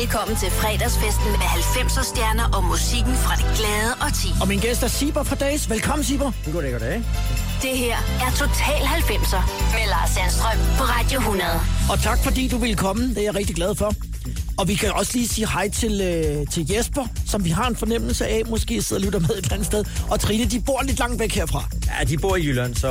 Velkommen til fredagsfesten med 90'er stjerner og musikken fra det glade og ti. Og min gæst er Siber fra Days. Velkommen, Siber. Goddag, goddag. Det her er Total 90'er med Lars Sandstrøm på Radio 100. Og tak fordi du ville komme. Det er jeg rigtig glad for. Og vi kan også lige sige hej til, øh, til Jesper, som vi har en fornemmelse af, måske sidder og lytter med et eller andet sted. Og Trine, de bor lidt langt væk herfra. Ja, de bor i Jylland, så...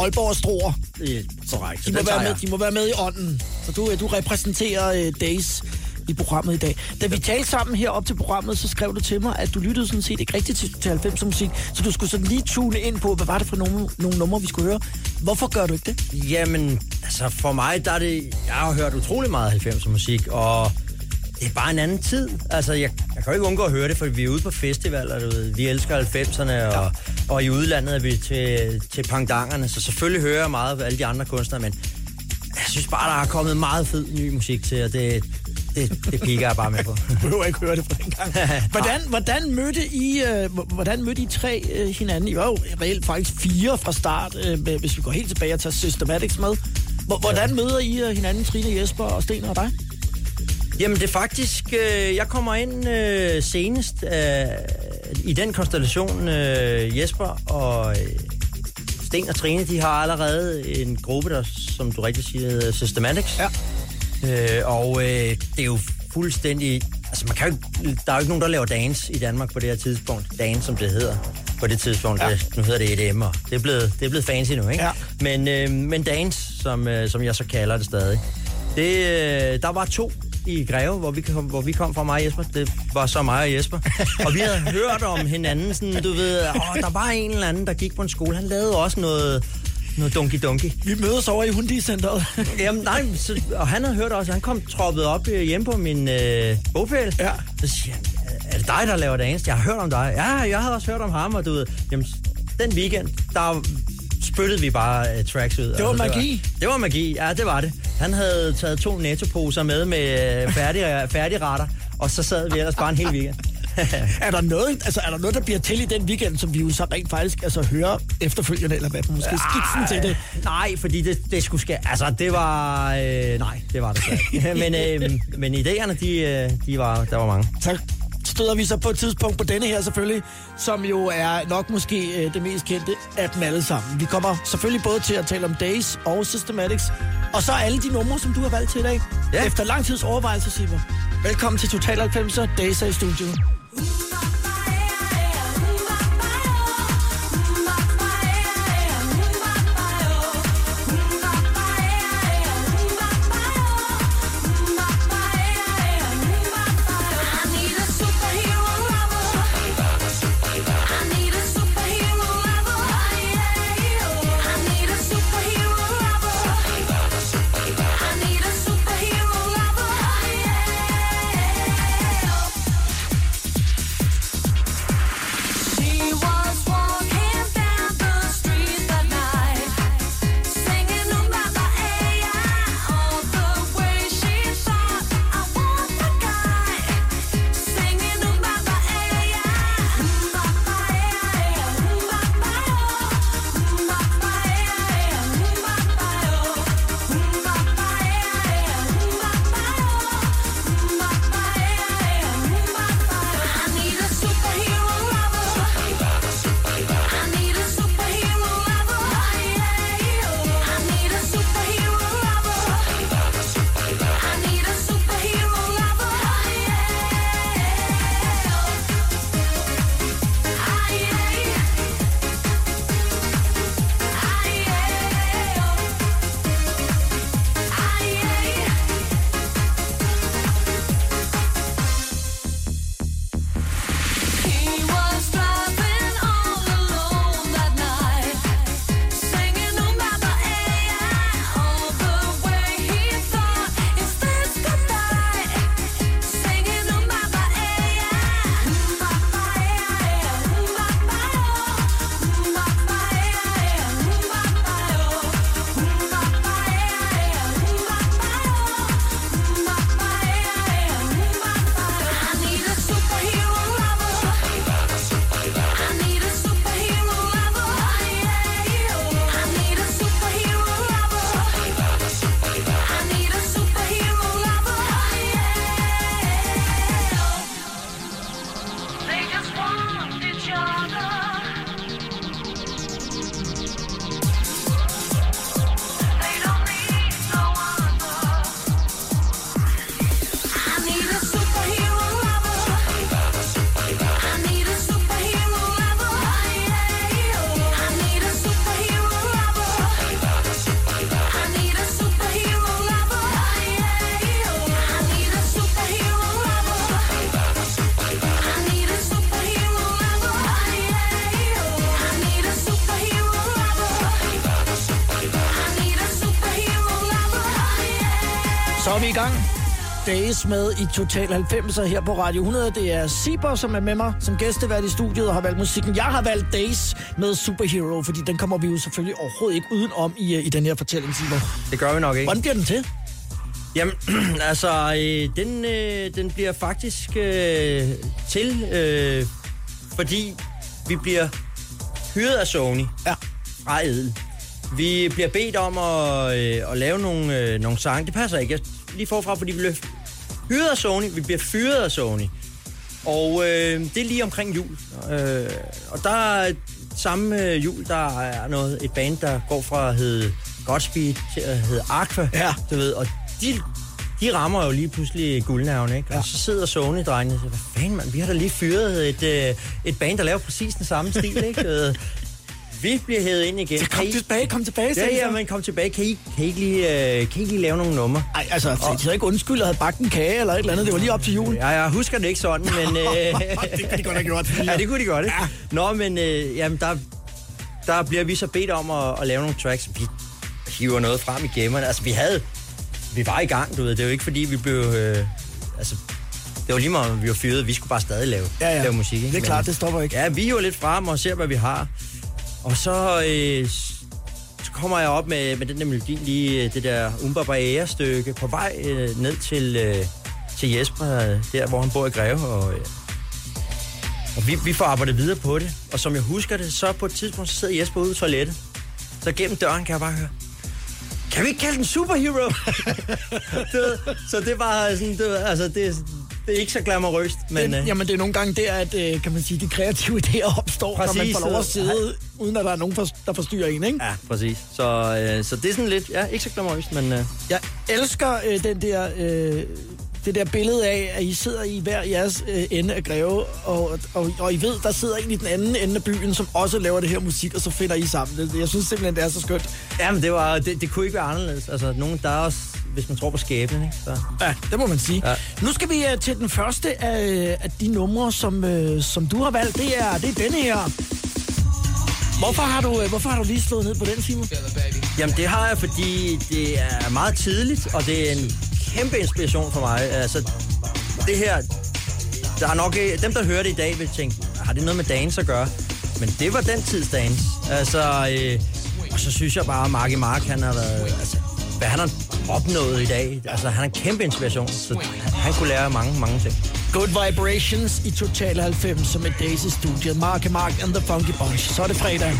Aalborg og Struer. Det er korrekt. De må, være med, de må være med i ånden. Så du, du repræsenterer øh, Days i programmet i dag. Da vi talte sammen her op til programmet, så skrev du til mig, at du lyttede sådan set ikke rigtigt til, til 90'er musik, så du skulle sådan lige tune ind på, hvad var det for nogle, nogle numre, vi skulle høre. Hvorfor gør du ikke det? Jamen, altså for mig, der er det... Jeg har hørt utrolig meget 90'er musik, og det er bare en anden tid. Altså, jeg, jeg kan jo ikke undgå at høre det, for vi er ude på festivaler, du ved. Vi elsker 90'erne, og, ja. og i udlandet er vi til, til pangdangerne, så selvfølgelig hører jeg meget af alle de andre kunstnere, men jeg synes bare, der er kommet meget fed ny musik til, og det, det, det piker jeg bare med på. Du behøver ikke høre det på den gang. Hvordan, hvordan, mødte I, øh, hvordan mødte I tre øh, hinanden? I var jo reelt faktisk fire fra start, øh, hvis vi går helt tilbage og tager Systematics med. Hvordan ja. møder I øh, hinanden, Trine, Jesper og Sten og dig? Jamen det er faktisk, øh, jeg kommer ind øh, senest øh, i den konstellation, øh, Jesper og øh, Sten og Trine, de har allerede en gruppe, der, som du rigtig siger, hedder Systematics. Ja. Øh, og øh, det er jo fuldstændig... Altså, man kan jo, der er jo ikke nogen, der laver dance i Danmark på det her tidspunkt. Dance, som det hedder på det tidspunkt. Ja. Det, nu hedder det EDM, og det er blevet, det er blevet fancy nu, ikke? Ja. Men, øh, men dance, som, øh, som jeg så kalder det stadig. Det, øh, der var to i Greve, hvor vi, kom, hvor vi kom fra mig og Jesper. Det var så mig og Jesper. Og vi havde hørt om hinanden, sådan, du ved, åh, der var en eller anden, der gik på en skole. Han lavede også noget, noget dunky dunky. Vi mødes over i Hundi-centeret. Jamen nej, så, og han havde hørt også, han kom troppet op øh, hjemme på min øh, bogpæl. Ja. Så siger han, er det dig, der laver dance? Jeg har hørt om dig. Ja, jeg havde også hørt om ham, og du ved, jamen, den weekend, der spyttede vi bare uh, tracks ud. Det var altså, magi. Det var, det var magi, ja, det var det. Han havde taget to nettoposer med med uh, færdige, færdige retter, og så sad vi ellers bare en hel weekend. er, der noget, altså, er der noget, der bliver til i den weekend, som vi jo så rent faktisk altså, hører efterfølgende, eller hvad, måske skitsen til det? Nej, fordi det, det skulle ske. Altså, det var... Øh, nej, det var det så men, øh, men idéerne, de, de var, der var mange. Tak støder vi så på et tidspunkt på denne her selvfølgelig, som jo er nok måske øh, det mest kendte af dem alle sammen. Vi kommer selvfølgelig både til at tale om Days og Systematics, og så alle de numre, som du har valgt til i dag. Ja. Efter lang tids overvejelse, Sipper. Velkommen til Total 90'er, Days er i studiet. Så Days med i Total 90'er her på Radio 100. Det er Siber, som er med mig som gæstevært i studiet og har valgt musikken. Jeg har valgt Days med Superhero, fordi den kommer vi jo selvfølgelig overhovedet ikke udenom i, øh, i den her fortælling, Siber. Det gør vi nok ikke. Hvordan bliver den til? Jamen, altså, øh, den, øh, den bliver faktisk øh, til, øh, fordi vi bliver hyret af Sony Ja. fra Edel. Vi bliver bedt om at, øh, at lave nogle, øh, nogle sange. Det passer ikke. Jeg lige forfra, fordi vi bliver hyret af Sony. Vi bliver fyret af Sony. Og øh, det er lige omkring jul. Øh, og der er samme øh, jul, der er noget, et band, der går fra at hedde Godspeed til at hedde Aqua. Ja. Du ved, og de, de rammer jo lige pludselig guldnærven, ikke? Ja. Og så sidder Sony-drengene og siger, hvad fanden, mand, vi har da lige fyret et, øh, et band, der laver præcis den samme stil, ikke? Vi bliver hævet ind igen. Så kom I- tilbage, kom tilbage, Ja, ja, så. men kom tilbage. Kan I, kan I, ikke, lige, øh, kan I ikke lige lave nogle numre? Ej, altså, de havde ikke undskyld og havde bagt en kage eller et eller andet. Det var lige op til jul. Ja, jeg husker det ikke sådan, men... Øh, det kunne de godt have gjort. ja, det kunne de godt, ikke? Ja. Nå, men øh, jamen, der, der bliver vi så bedt om at, at lave nogle tracks. Vi hiver noget frem i gemmerne. Altså, vi havde... Vi var i gang, du ved. Det er jo ikke, fordi vi blev... Øh, altså, det var lige meget, vi var fyret. Vi skulle bare stadig lave, Ja, ja. lave musik, ikke? Det er Men- klart, det stopper ikke. Ja, vi hiver lidt frem og ser, hvad vi har. Og så, øh, så kommer jeg op med, med den der melodi, lige øh, det der Umba Barriere-stykke, på vej øh, ned til, øh, til Jesper, øh, der hvor han bor i Greve. Og, øh, og vi, vi får arbejdet videre på det. Og som jeg husker det, så på et tidspunkt, så sidder Jesper ude i toilettet. Så gennem døren kan jeg bare høre, kan vi ikke kalde den superhero? det, så det var sådan, du ved, altså det, det er ikke så glamourøst, men... Men, øh, jamen, det er nogle gange der, at øh, kan man sige, de kreative idéer opstår, Præcis, når man får lov at sidde, uden at der er nogen, der forstyrrer en, ikke? Ja, præcis. Så, øh, så det er sådan lidt, ja, ikke så glamourøst, men... Øh, Jeg elsker øh, den der, øh, det der billede af, at I sidder i hver jeres øh, ende af Greve, og, og, og I ved, der sidder en i den anden ende af byen, som også laver det her musik, og så finder I sammen. Det, jeg synes simpelthen, det er så skønt. ja, men det, var, det, det kunne ikke være anderledes. Altså, nogen, der er også, hvis man tror på skæbnen, ikke? Så. Ja, det må man sige. Ja. Nu skal vi uh, til den første af, af de numre, som, uh, som du har valgt. Det er, det er denne her. Hvorfor har, du, uh, hvorfor har du lige slået ned på den, Simon? Jamen, det har jeg, fordi det er meget tidligt, og det er en kæmpe inspiration for mig. Altså, det her... Der er nok... øh, Dem, der hører det i dag, vil tænke, har det noget med dance at gøre? Men det var den tids dance. Altså, øh, og så synes jeg bare, at Marky Mark, han har været... Altså, hvad han har opnået i dag. Altså, han er en kæmpe inspiration, så han, han kunne lære mange, mange ting. Good Vibrations i Total 90 som et Daisy Studio. Mark Mark and the Funky Bunch. Så er det fredag.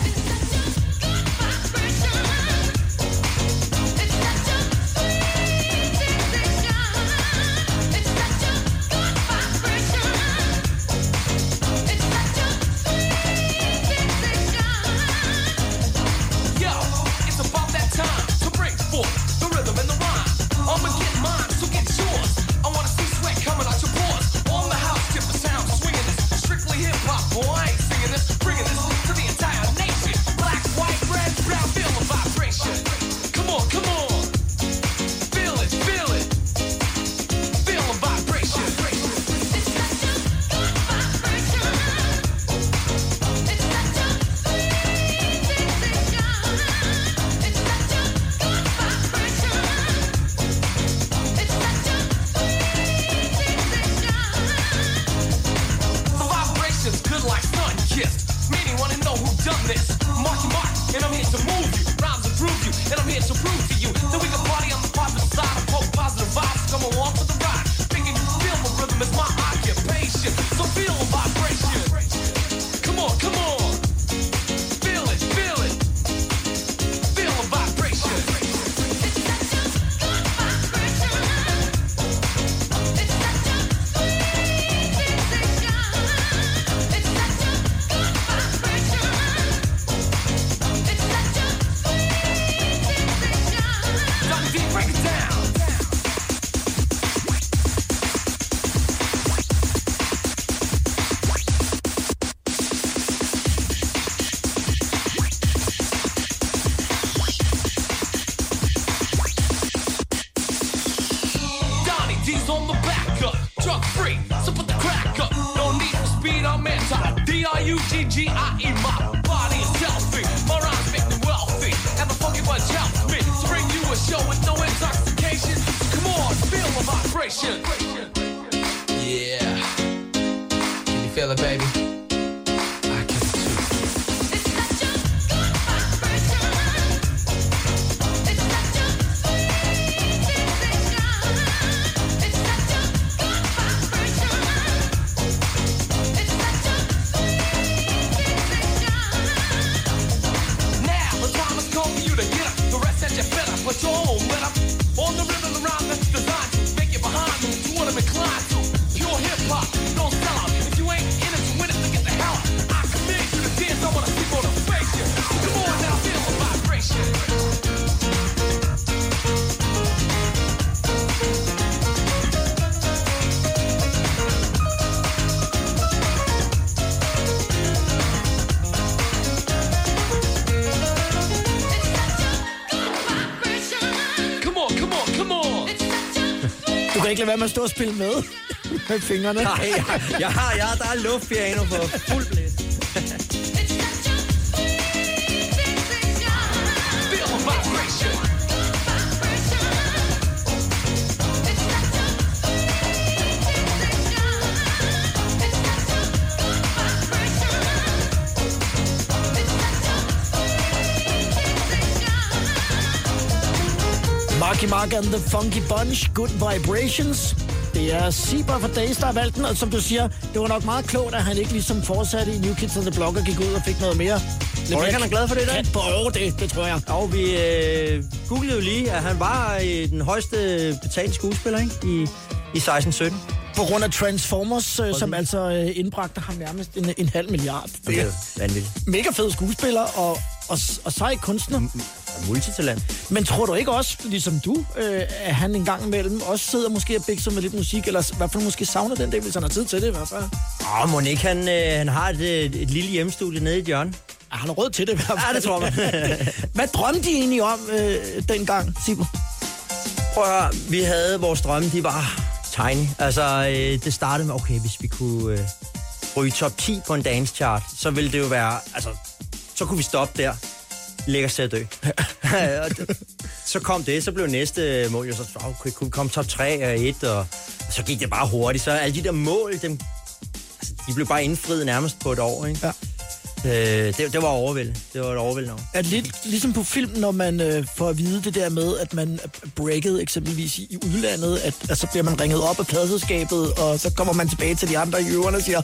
Ikke lade være med at stå og spille med med fingrene. Nej, jeg, jeg, har, jeg har, der er luftpiano på fuld blæ. Marky Mark and the Funky Bunch, Good Vibrations. Det er Sieber for Days, der har valgt den, og som du siger, det var nok meget klogt, at han ikke ligesom fortsatte i New Kids on the Block og gik ud og fik noget mere. Tror du ikke, han er glad for det kat på over det, det tror jeg. Og vi øh, googlede jo lige, at han var øh, den højeste betalte skuespiller ikke? i, i 16-17. På grund af Transformers, øh, som altså øh, indbragte ham nærmest en, en halv milliard. Det er vanvittigt. mega fed skuespiller og, og, og sej kunstner. Multitalent. Men tror du ikke også, ligesom du, øh, at han en gang imellem også sidder måske og bikser med lidt musik, eller i hvert fald måske savner den del, hvis han har tid til det i hvert fald? Åh, må ikke han, øh, han har et, et, et lille hjemmestudie nede i hjørnet? Ja, han har råd til det i hvert fald. Ja, det tror man. Hvad drømte de egentlig om øh, dengang, Sibel? Prøv at høre, vi havde vores drømme, de var tiny. Altså, øh, det startede med, okay, hvis vi kunne øh, ryge top 10 på en dance chart, så ville det jo være, altså, så kunne vi stoppe der. Lægge os til at dø. Så kom det, så blev næste mål jo så, okay, kunne vi komme top 3 og 1, og, og så gik det bare hurtigt. Så alle de der mål, dem, altså, de blev bare indfriet nærmest på et år, ikke? Ja. Øh, det, det var overvældende. Det var et overvældende år. Er det lidt ligesom på film, når man øh, får at vide det der med, at man breaket eksempelvis i, i udlandet, at, at så bliver man ringet op af pladselskabet, og så kommer man tilbage til de andre i øverne og siger,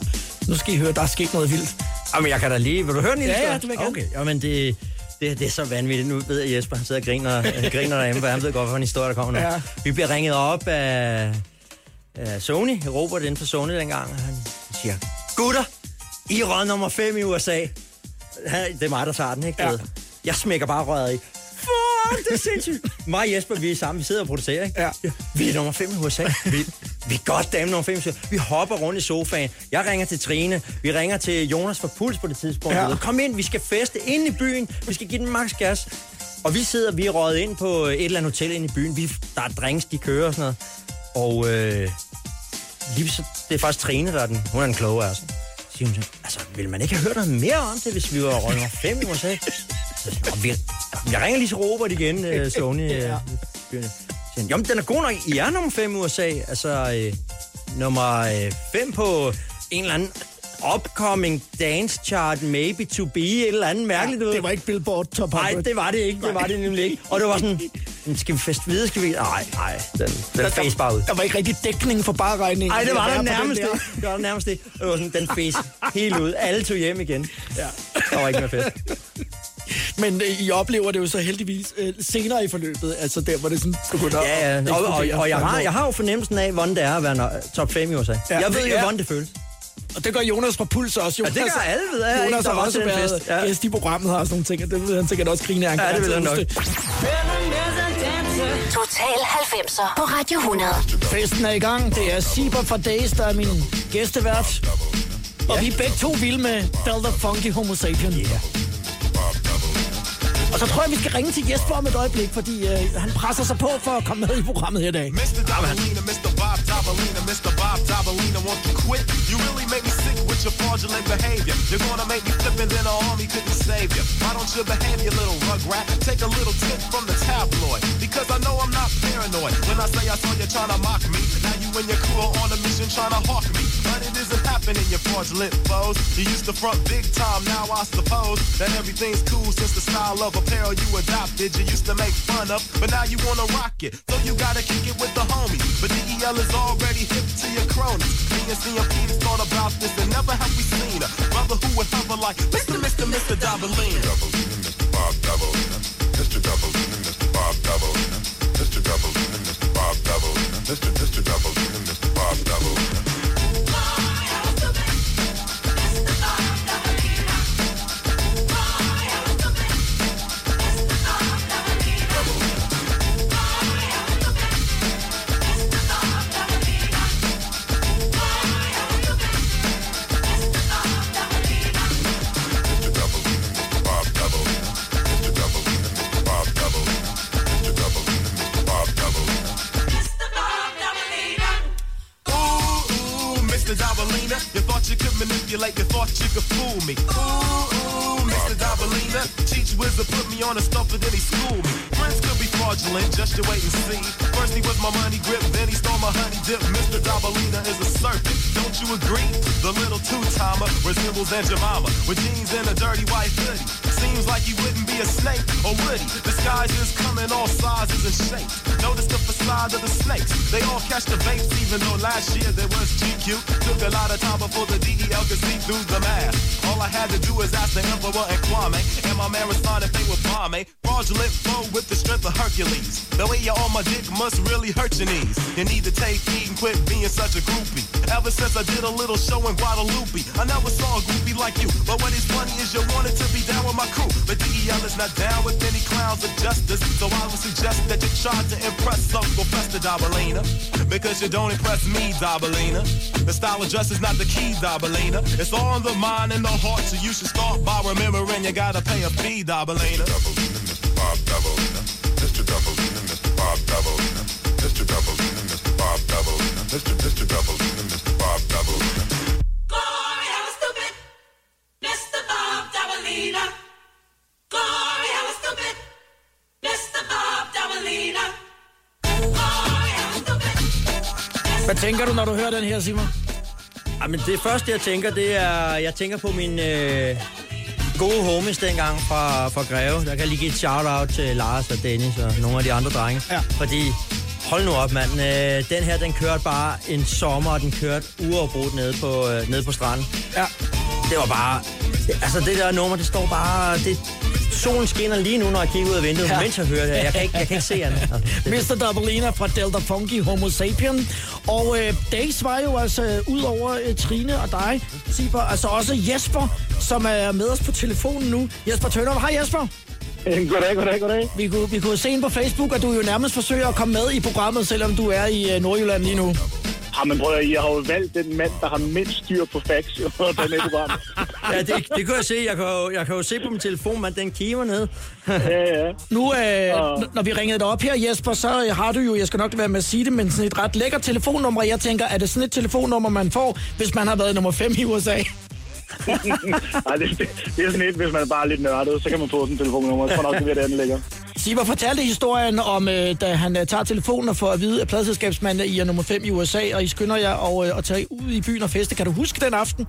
nu skal I høre, der er sket noget vildt. Jamen, jeg kan da lige... Vil du høre den Ja, ja, det vil jeg gerne. Okay, jamen det, det, det er så vanvittigt. Nu ved jeg, Jesper, han sidder og griner, han griner derhjemme, for han ved godt, hvad en historie, der kommer nu. Ja. Vi bliver ringet op af, af Sony, Robert inden for Sony dengang, og han siger, gutter, I er rød nummer 5 i USA. Han- Det er mig, der tager den, ikke? Ja. Jeg smækker bare røret i. Fuck, det er sindssygt. Mig og Jesper, vi er sammen, vi sidder og producerer, ikke? Ja. Vi er nummer 5 i USA. Vi, vi er godt dame nummer 5 i USA. Vi hopper rundt i sofaen. Jeg ringer til Trine. Vi ringer til Jonas fra Puls på det tidspunkt. Ja. Kom ind, vi skal feste ind i byen. Vi skal give den max gas. Og vi sidder, vi er røget ind på et eller andet hotel ind i byen. Vi, der er drinks, de kører og sådan noget. Og øh, lige så, det er faktisk Trine, der er den. Hun er den kloge, altså. Så siger hun så, altså, ville man ikke have hørt noget mere om det, hvis vi var røget nummer 5 i USA? Så siger jeg, "Nå, vi, jeg ringer lige til Robert igen, øh, Sony. Øh, Ja. Han, Jo, men den er god nok. I er nummer 5 i USA. Altså, øh, nummer 5 på en eller anden upcoming dance chart, maybe to be, et eller andet mærkeligt. Det var ikke Billboard Top 100. Nej, det var det ikke. Det var det nemlig ikke. Og det var sådan, "Men skal vi feste videre? Skal vi? Nej, nej, den, den face bare ud. Der var ikke rigtig dækning for bareregningen. Nej, det var der den nærmest der. ikke. Det var der nærmest ikke. Det var sådan, den face helt ud. Alle tog hjem igen. Ja. Der var ikke mere fest. Men øh, I oplever det jo så heldigvis øh, senere i forløbet, altså der, hvor det sådan begynder Ja, at ja. Og, og, eksplodere. og jeg, har, jeg har jo fornemmelsen af, hvordan det er at være no- top 5 i USA. Ja. Ja, jeg ved jo, Ja. hvordan det føles. Og det gør Jonas fra Puls også. Ja, det Jonas, gør alle, ved jeg. Jonas har var også været fest. Ja. gæst i programmet og sådan nogle ting, og det vil han sikkert også grine af. Ja, det vil han nok. Total 90'er på Radio 100. Festen er i gang. Det er Sieber for Days, der er min gæstevært. Og vi er begge to vilde med Delta Funky Homo Sapien. Yeah. Og så tror jeg, vi skal ringe til Jesper om et øjeblik, fordi øh, han presser sig på for at komme med i programmet her i dag. Mr. Dabalina, Mr. Bob Dabalina, Mr. Bob Dabalina, won't you quit? You really make me sick with your fraudulent behavior. You're gonna make me flip and then an army couldn't save you. Why don't you behave, you little rugrat? Take a little tip from the tabloid. Because I know I'm not paranoid. When I say I saw you trying to mock me, now you and your crew are on a mission trying to hawk me. But it isn't happening, you fraudulent foes. You used to front big time, now I suppose that everything's cool since the style of apparel you adopted. You used to make fun of, but now you wanna rock it. So you gotta kick it with the homie. But DEL is already hip to your cronies. Me and CMP thought about this and never have we seen a brother who would hover like Mr. Mr. Mr. Dabalina. Dabalina, Mr. Bob Dabalina. Mr. Dabalina, Mr. Bob Dabalina. Hercules. The way you're on my dick must really hurt your knees. You need to take heed and quit being such a groupie. Ever since I did a little show in Guadalupe, I never saw a groupie like you. But what is funny is you wanted to be down with my crew. But DEL is not down with any clowns of justice. So I would suggest that you try to impress Uncle Fester Dabalina. Because you don't impress me, Dabalina. The style of dress is not the key, Dabalina. It's all in the mind and the heart, so you should start by remembering you gotta pay a fee, Dabalina. Her, Simon? Jamen, det første, jeg tænker, det er... Jeg tænker på min øh, gode homies dengang fra, fra Greve. Der kan jeg lige give et shout-out til Lars og Dennis og nogle af de andre drenge. Ja. Fordi, hold nu op, mand. Øh, den her, den kørte bare en sommer, og den kørte uafbrudt nede på, øh, nede på stranden. Ja. Det var bare... Altså, det der nummer, det står bare... Det, solen skinner lige nu, når jeg kigger ud af vinduet, Ja. mens jeg hører det. Jeg kan ikke, jeg kan ikke se andet. Det- Mr. Dabalina fra Delta Funky Homo Sapien. Og øh, Days var jo altså øh, ud over øh, Trine og dig, Sieber, altså også Jesper, som er med os på telefonen nu. Jesper Tønder. Hej Jesper. Goddag, goddag, goddag. Vi kunne, vi kunne se ind på Facebook, at du jo nærmest forsøger at komme med i programmet, selvom du er i øh, Nordjylland lige nu. Ja, men prøv at, jeg har jo valgt den mand, der har mindst styr på fax, jo, der er ja, det, det kunne jeg se. Jeg kan, jo, jeg kan jo se på min telefon, man, den kimer ned. Ja, ja. Nu, øh, n- når vi ringede dig op her, Jesper, så har du jo, jeg skal nok være med at sige det, men sådan et ret lækkert telefonnummer. Jeg tænker, er det sådan et telefonnummer, man får, hvis man har været nummer 5 i USA? Ej, det, det, det, er sådan et, hvis man bare er lidt nørdet, så kan man få sådan en telefonnummer. Jeg tror nok, det er det, den ligger. Siver fortalte historien om, øh, da han øh, tager telefonen og får at vide, at pladselskabsmanden I er nummer 5 i USA, og I skynder jer og, øh, at tage ud i byen og feste. Kan du huske den aften?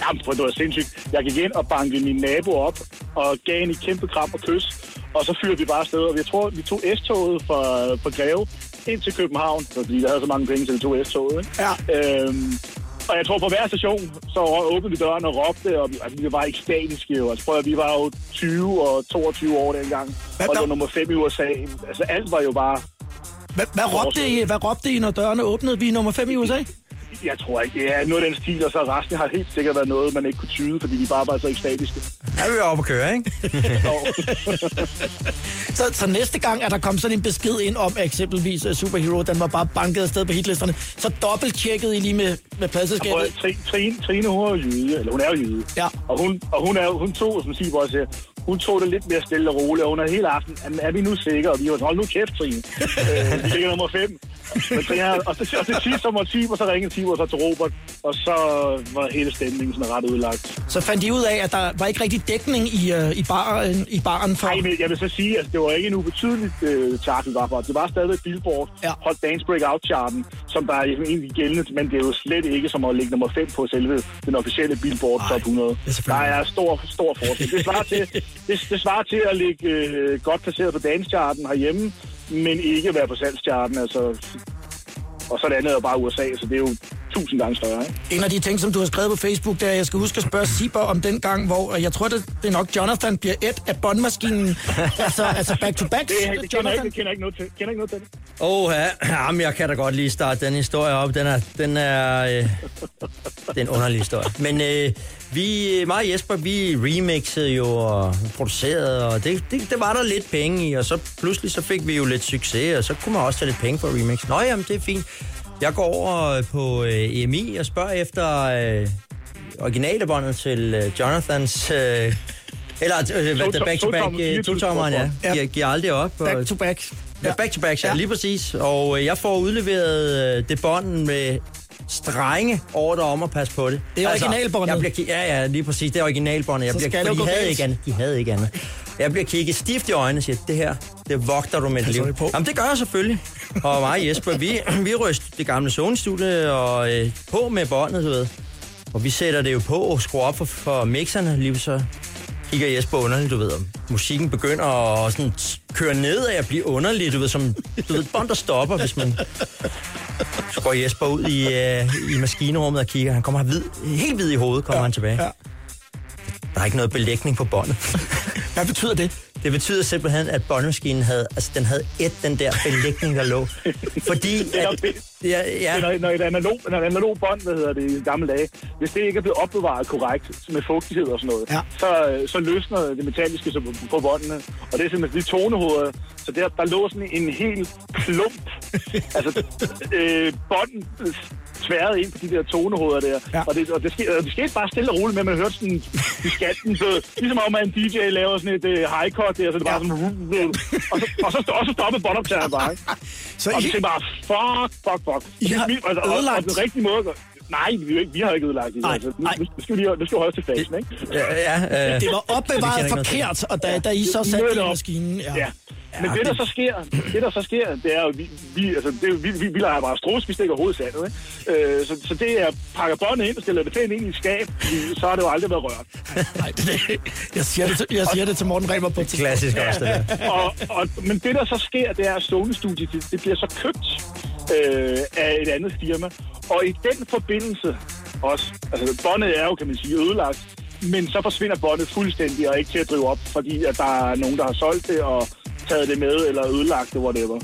Jamen, prøv, det var sindssygt. Jeg gik ind og bankede min nabo op, og gav hende et kæmpe kram og kys. Og så fyrede vi bare afsted, og jeg tror, vi tog S-toget fra, fra Greve ind til København, fordi jeg havde så mange penge til, vi tog S-toget. Ikke? Ja. Øhm, og jeg tror, på hver station, så åbnede vi døren og råbte, og vi, altså, vi var ekstatiske jo. Altså, prøv at vi var jo 20 og 22 år dengang, Hvad- og det var nummer 5 i USA. Altså, alt var jo bare... Hvad, hvad, råbte I, hvad råbte I, når dørene åbnede? Vi er nummer 5 i USA? Jeg tror ikke, det er noget af den stil, og så resten har helt sikkert været noget, man ikke kunne tyde, fordi de bare var så ekstatiske. Er vi oppe at køre, ikke? Og, Så, så næste gang, at der kom sådan en besked ind om, at eksempelvis uh, Superhero, den var bare banket afsted på hitlisterne, så dobbelttjekkede I lige med, med Prøv, pladselskabet. Trine, Trine, Trine, hun er jo jyde, eller hun er jo jyde. Ja. Og hun, og hun, er, hun tog, som Sib også siger, hun tog det lidt mere stille og roligt, og hun er hele aften, "Jamen, er vi nu sikre? Og vi var hold nu kæft, Trine. øh, vi ligger nummer fem. Men jeg, og, til, og til sidst så måtte Tibor så ringe Tibor så til Robert, og så var hele stemningen sådan ret udlagt. Så fandt de ud af, at der var ikke rigtig dækning i, øh, i, baren, i baren for... Nej, men jeg vil så sige, at det var ikke en ubetydeligt øh, vi var for. Det var stadig Billboard Ja. Hot Dance Breakout-charten, som der er egentlig gældende, men det er jo slet ikke som at ligge nummer 5 på selve den officielle Billboard Nej, Top 100. det er Der er stor, stor forskel. Det svarer til, det, det svarer til at ligge øh, godt placeret på dance-charten herhjemme, men ikke være på salgscharten. Altså, og så det andet er jo bare USA, så det er jo tusind gange større. Ikke? En af de ting, som du har skrevet på Facebook, det er, at jeg skal huske at spørge Sieber om den gang, hvor og jeg tror, det, det er nok Jonathan bliver et af båndmaskinen. altså, altså back to back. Det, det, kender, jeg ikke, Jonathan. det kender jeg ikke noget til. Kender ikke noget til det. Åh, ja. Jamen, jeg kan da godt lige starte den historie op. Den er, den er, øh, det er en underlig historie. Men øh, vi, mig og Jesper, vi remixede jo og producerede, og det, det, det var der lidt penge i, og så pludselig så fik vi jo lidt succes, og så kunne man også tage lidt penge for remix. Nå, jamen, det er fint. Jeg går over på øh, EMI og spørger efter øh, originalebåndet til øh, Jonathans... Øh, eller øh, hvad, To- back to back, to- øh, to-tommeren, ja. Ja. Giver, aldrig op. og- Back to back. Ja, back to back, ja, Ja. lige præcis. Og øh, jeg får udleveret øh, det bånd med strenge ordre om at passe på det. Altså, Det er originalbåndet. jeg bliver ja, ja, lige præcis. Det er originalbåndet. Jeg Så bliver, skal for de gå havde ikke andet. De havde ikke andet. Jeg bliver kigget stift i øjnene og siger, det her, det vogter du med liv. Jamen, det gør jeg selvfølgelig. Og mig og Jesper, vi, vi ryster det gamle Sony-studie og øh, på med båndet, du ved. Og vi sætter det jo på og skruer op for, for mixerne, lige så kigger Jesper underligt, du ved, og musikken begynder at sådan køre ned, og jeg bliver underlig, du ved, som du ved, bånd, der stopper, hvis man... Så går Jesper ud i, øh, i maskinrummet og kigger. Han kommer hvid, helt hvid i hovedet, kommer ja, han tilbage. ja. Der er ikke noget belægning på båndet. Hvad betyder det? Det betyder simpelthen, at båndmaskinen havde, altså, den havde et den der belægning, der lå. Fordi at, ja, ja, Når, når, et analog, når et analog bånd, hvad hedder det, i gamle dage, hvis det ikke er blevet opbevaret korrekt med fugtighed og sådan noget, Ja. så, øh, så løsner det metalliske så på, på båndene. Og det er simpelthen de tonehoveder. Så der, der lå sådan en helt klump. altså, øh, bånden tværet ind på de der tonehoveder der. Ja. Og, det, og det, skete, og det skete bare stille og roligt med, at man hørte sådan i skatten, så, ligesom om at en DJ laver sådan et uh, high cut der, så det bare sådan... Og så, og så, og så stoppede båndoptageren bare? Så Og I, tænkte bare, fuck, fuck, fuck. I har altså, og, og, ødelagt- den rigtige måde... Nej, vi, er jo ikke, vi har ikke ødelagt det. Nej, altså, nu, nej. nu, skal vi lige, nu skal vi holde til fasen, ikke? ja, ja, øh, det var Det opbevaret forkert, og da, da I så satte det i maskinen... Ja. Ja. Men det, der så sker, det, der så sker, det er jo, vi, vi, altså, det, er vi, vi, vi leger bare strus, vi stikker hovedet i sandet, ikke? Øh, så, så det er, pakker båndet ind og stiller det pænt ind i et skab, så har det jo aldrig været rørt. Nej, det, det, jeg, siger det til, jeg siger det til Morten Reber på et klassisk også, det der. og, og, men det, der så sker, det er, at Sony Studio, det, det bliver så købt øh, af et andet firma. Og i den forbindelse også, altså båndet er jo, kan man sige, ødelagt, men så forsvinder båndet fuldstændig og ikke til at drive op, fordi at der er nogen, der har solgt det og taget det med, eller ødelagt det, whatever.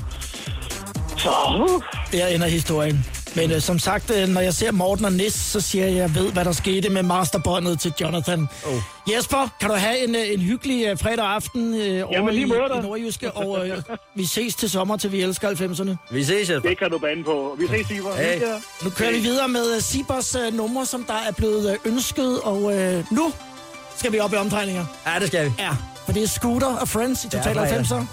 Så, uh, Der ender historien. Men øh, som sagt, øh, når jeg ser Morten og Nis, så siger jeg, at jeg ved, hvad der skete med masterbåndet til Jonathan. Oh. Jesper, kan du have en, øh, en hyggelig øh, fredag aften øh, over lige i, i Nordjyske, og øh, vi ses til sommer, til vi elsker 90'erne. Vi ses, Jesper. det kan du bande på. Vi ses, Ivar. Hey. Nu kører vi videre med uh, Sibers uh, numre, som der er blevet uh, ønsket, og uh, nu skal vi op i omdrejninger. Ja, det skal vi. Ja, for det er Scooter og Friends i Total Ja, for 90'er.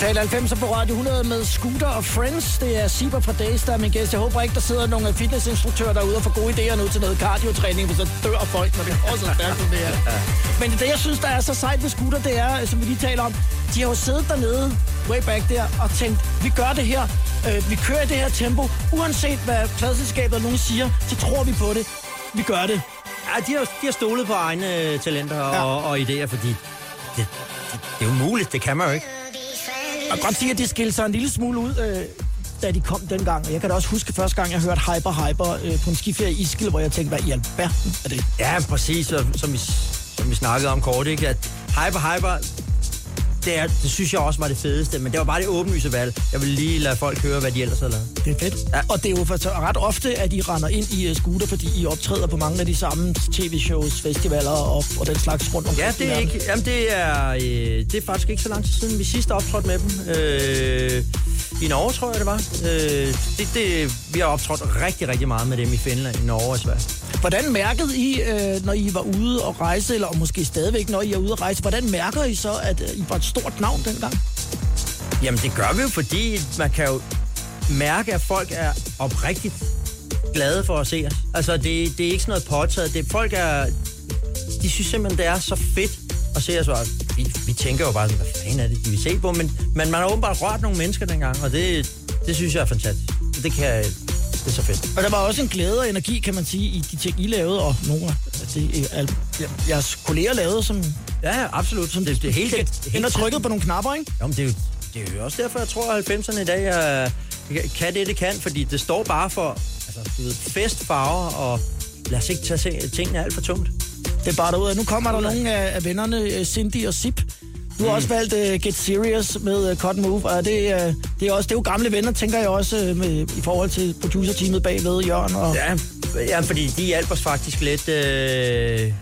Total 90 på Radio 100 med Scooter og Friends. Det er Siber fra Days, der er min gæst. Jeg håber ikke, der sidder nogle fitnessinstruktører derude og får gode idéer nu til noget cardiotræning, for så dør folk, når det går så stærkt det her. Men det, jeg synes, der er så sejt ved Scooter, det er, som vi lige taler om, de har jo siddet dernede, way back der, og tænkt, vi gør det her, øh, vi kører i det her tempo, uanset hvad pladselskabet nogen siger, så tror vi på det. Vi gør det. Ja, de har, de har stolet på egne øh, talenter og, Ja. og idéer, fordi det, det, det er jo muligt, det kan man jo ikke. Jeg kan godt sige, at de skilte sig en lille smule ud, øh, da de kom dengang. Og jeg kan da også huske første gang, jeg hørte Hyper Hyper øh, på en skiferie i Iskil, hvor jeg tænkte, hvad i alverden er det? Ja, præcis, som vi, som vi snakkede om kort, ikke? At hyper, hyper, det, er, det synes jeg også var det fedeste, men det var bare det åbenlyse valg. Jeg vil lige lade folk høre, hvad de ellers havde lavet. Det er fedt. Ja. Og det er jo for, ret ofte, at I render ind i uh, scooter, fordi I optræder på mange af de samme tv-shows, festivaler og, og den slags rundt omkring. Ja, det er, ikke, jamen det, er, øh, det er faktisk ikke så lang tid siden, vi sidst optrådte med dem. Øh, I Norge, tror jeg, det var. Øh, det, det, vi har optrådt rigtig, rigtig meget med dem i Finland, i Norge og Sverige. Hvordan mærkede I, øh, når I var ude og rejse, eller måske stadigvæk, når I er ude at rejse, hvordan mærker I så, at øh, I var et stort navn dengang? Jamen, det gør vi jo, fordi man kan jo mærke, at folk er oprigtigt glade for at se os. Altså, det, det er ikke sådan noget påtaget. Det, folk er... De synes simpelthen, det er så fedt at se os. Tænker jo bare, sådan, hvad fanden er det, de vil se på? Men, men man har åbenbart rørt nogle mennesker dengang, og det, det synes jeg er fantastisk. Det kan jeg, det er så fedt. Og der var også en glæde og energi, kan man sige, i de ting, I lavede, og nogle af det, al, jeres kolleger lavede, som, Ja, absolut. Som det, det er helt, helt, helt trykket på nogle knapper, ikke? Jo, men det er jo, det er jo også derfor, jeg tror, at 90'erne i dag er, kan det, det kan, fordi det står bare for altså, du ved, fest, farver, og lad os ikke tage se- tingene alt for tungt. Det er bare derud. Nu kommer der nogle af, af vennerne, øh, Cindy og Sip. Du har også valgt uh, Get Serious med uh, Cotton Move, og det, uh, det, er også, det er jo gamle venner, tænker jeg også, uh, med, i forhold til producerteamet bagved, Jørgen. Og, Ja, ja fordi de hjalp os faktisk lidt øh, i,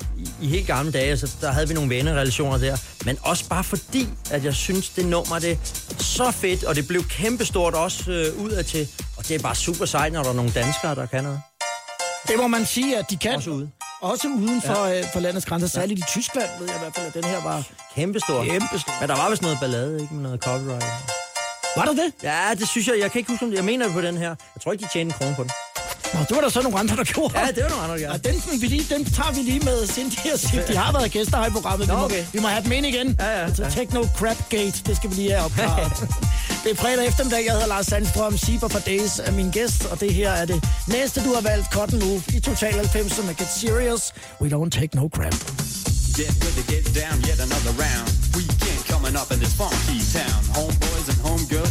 i helt gamle dage. Altså, der havde vi nogle vennerrelationer der. Men også bare fordi, at jeg synes, det nummer det er så fedt, og det blev kæmpestort også øh, udadtil. Og det er bare super sejt, når der er nogle danskere, der kan noget. Det må man sige, at de kan. Også ude. Også uden for, ja. uh, for landets grænser. Særligt i Tyskland, ved jeg i hvert fald, at den her var Kæmpestort. kæmpestor. Men der var vist noget ballade, ikke? Med noget copyright. Var der det? Ja, det synes jeg. Jeg kan ikke huske, om. Jeg mener det på den her. Jeg tror ikke, de tjente en krone på den. Nå, det var der så nogle andre, der gjorde. Ja, det var nogle andre, gjorde. Og den, vi lige, den tager vi lige med Cindy og Sip. De har været gæster her i programmet. Vi, Nå, må, okay. vi må have dem ind igen. Ja, ja, Altså, ja. Techno Crap Gate, det skal vi lige have opklaret. det er fredag eftermiddag. Jeg hedder Lars Sandstrøm. Siber for Days er min gæst, og det her er det næste, du har valgt. Cotton Move i Total 90 med Get Serious. We don't take no crap. Get good to get down, yet another round. Weekend coming up in this funky town.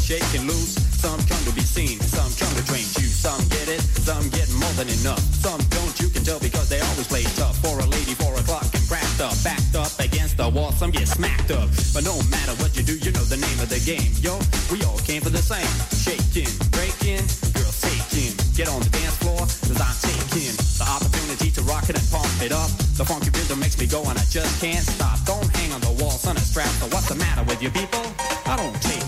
Shaking loose. Some come to be seen, some come to drink juice. Some get it, some get more than enough. Some don't, you can tell because they always play tough. For a lady, four o'clock and cracked up, backed up against the wall. Some get smacked up, but no matter what you do, you know the name of the game. Yo, we all came for the same. Shaking, breaking, girls taking. Get on the dance floor, cause I'm taking the opportunity to rock it and pump it up. The funky rhythm makes me go and I just can't stop. Don't hang on the wall, son, a strap. So what's the matter with you people? I don't take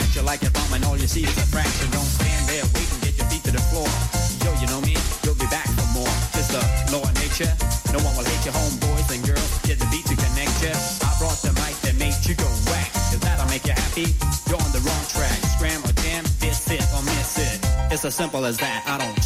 at you like a bomb and all you see is a fraction. Don't stand there, wait and get your feet to the floor. Yo, you know me, you'll be back for more. Just the law of nature. No one will hate your homeboys and girls. Get the beat to connect you. I brought the mic that made you go whack. Cause that'll make you happy. You're on the wrong track. Scram or jam, this it or miss it. It's as simple as that. I don't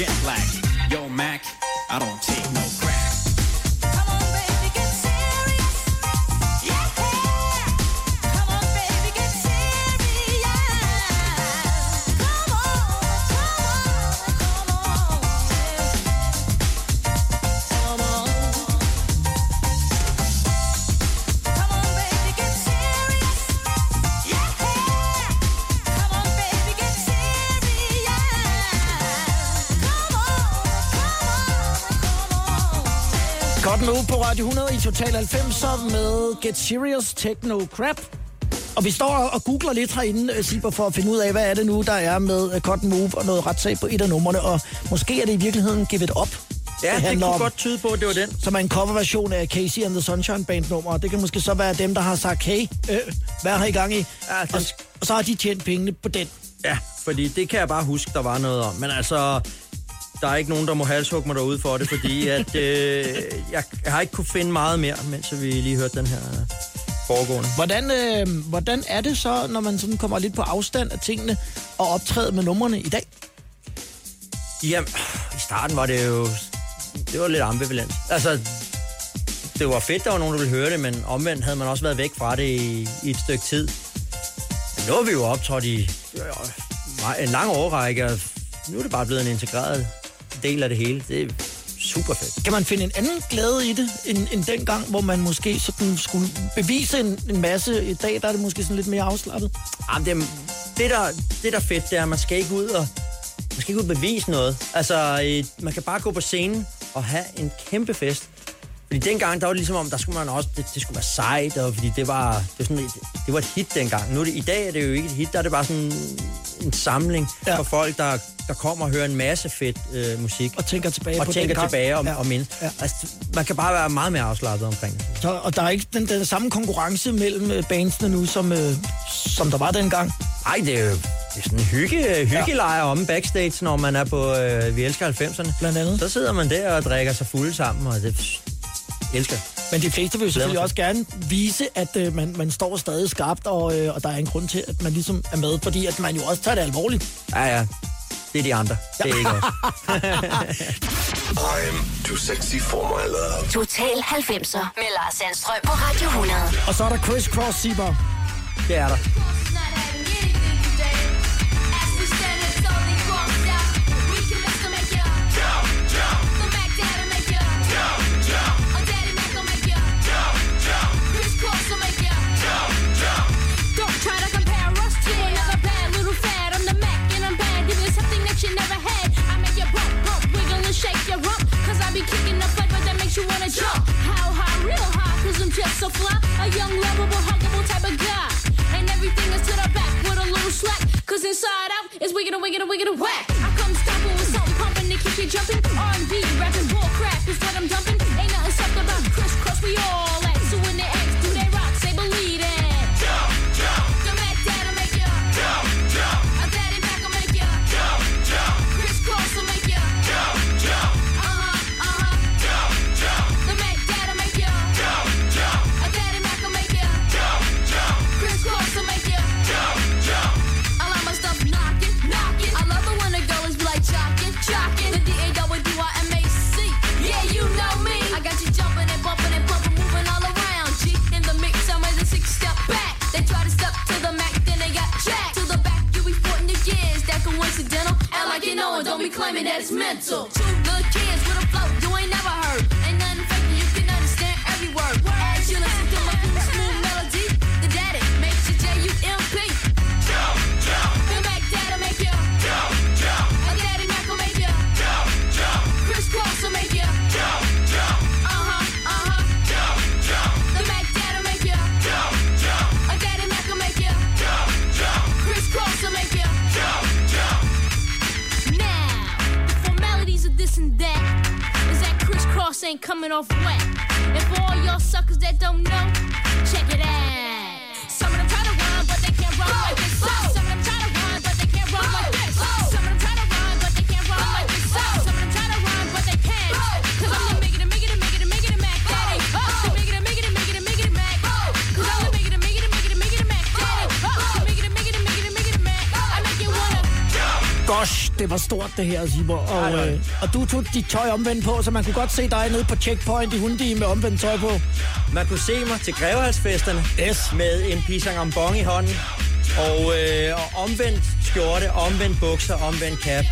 jet lag. Total 90 med Get Serious Techno Crap. Og vi står og googler lidt herinde, øh, Sibber, for at finde ud af, hvad er det nu, der er med øh, Cotton Move og noget retssag på et af numrene. Og måske er det i virkeligheden Give It Up. Ja, det, handler kunne om. godt tyde på, at det var den. Som er en coverversion af Casey and the Sunshine Band nummer. Det kan måske så være dem, der har sagt, hey, øh, hvad har I gang i? Ja, den- og, og så har de tjent pengene på den. Ja, fordi det kan jeg bare huske, der var noget om. Men altså, der er ikke nogen, der må halshugge mig derude for det, fordi at, øh, jeg, jeg har ikke kunne finde meget mere, mens vi lige hørte den her foregående. Hvordan, øh, hvordan er det så, når man sådan kommer lidt på afstand af tingene og optræde med numrene i dag? Jamen, i starten var det jo... Det var lidt ambivalent. Altså, det var fedt, der var nogen, der ville høre det, men omvendt havde man også været væk fra det i, i et stykke tid. Men nu har vi jo optrådt i øh, en lang årrække, og nu er det bare blevet en integreret del af det hele. Det er super fedt. Kan man finde en anden glæde i det, end, end dengang, hvor man måske sådan skulle bevise en, en masse? I dag der er det måske sådan lidt mere afslappet. Jamen, det, det, der, det, der er fedt, det er, at man skal ikke ud og man skal ikke ud og bevise noget. Altså, øh, man kan bare gå på scenen og have en kæmpe fest. Fordi dengang, der var det ligesom om, der skulle man også, det, det skulle være sejt, og fordi det var, det var, sådan et, det var et hit dengang. Nu er det, I dag er det jo ikke et hit, der er det bare sådan en samling Ja. for folk, der, der kommer og hører en masse fedt øh, musik. Og tænker tilbage og på tænker tilbage om, Ja. og mindes. Ja. Altså, man kan bare være meget mere afslappet omkring det. Så, og der er ikke den, den samme konkurrence mellem øh, bandsene nu, som, øh, som der var dengang. Ej, det er jo det er sådan en hygge, hyggelejr om backstage, når man er på øh, Vi elsker 90'erne. Blandt andet. Så sidder man der og drikker sig fulde sammen, og det elsker. Men de fleste vil jo selvfølgelig også gerne vise, at øh, man, man står stadig skarpt, og, øh, og der er en grund til, at man ligesom er med, fordi at man jo også tager det alvorligt. Ja, ja. Det er de andre. Det er ikke os. I'm too sexy for my love. Total 90'er med Lars Sandstrøm på Radio 100. Og så er der Chris Cross Sieber. Det er der. Just so fly. A young, lovable, huggable type of guy. And everything is to the back with a little slack. Cause inside out is wicked and wicked and wicked and whack. I come stomping with something pumping to keep you jumping. R&B, rapping, bull claiming that it's mental. Two good kids with a ain't coming off wet. And for all y'all suckers that don't know, check it out. Some of them try to rhyme, but they can't rhyme like this. Det var stort det her, Sibor. Og, øh, og du tog dit tøj omvendt på, så man kunne godt se dig nede på checkpoint i Hundi med omvendt tøj på. Man kunne se mig til grevehalsfesterne Yes. med en pisang ambong i hånden. Og, øh, og omvendt skjorte, omvendt bukser, omvendt cap.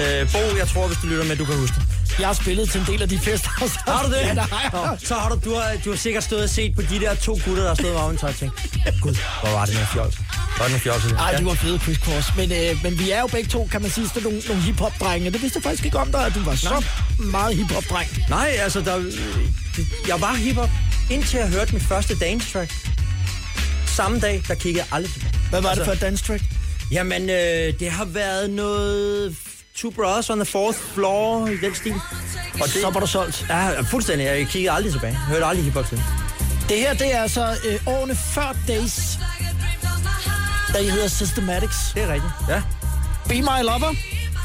Øh, Bo, jeg tror, hvis du lytter med, du kan huske det. Jeg har spillet til en del af de fester. Så Har du det? Ja, jeg. Nå, så har du, du har, du har sikkert stået og set på de der to gutter, der har stået med omvendt tøj og tænkt, Gud, hvor var det nogle fjols? Hvor var det nogle fjols? Ej, de var fede, Chris Cross. Men, øh, men vi er jo begge to, kan man sige, sådan nogle, nogle hip-hop-drenge. Det vidste jeg faktisk ikke om dig, at du var så meget hip-hop-dreng. Nej, altså, der, jeg var hiphop, indtil jeg hørte mit første dance track. Samme dag, der kiggede jeg aldrig tilbage. Hvad var Altså- det for et dance track? Jamen, øh, det har været noget... Two Brothers on the Fourth Floor, i den stil. Og Så var du solgt. Ja, fuldstændig. Jeg kiggede aldrig tilbage. Jeg hørte aldrig hiphop til. Det her, det er altså øh, årene før Days, der I hedder Systematics. Det er rigtigt. Ja. Be My Lover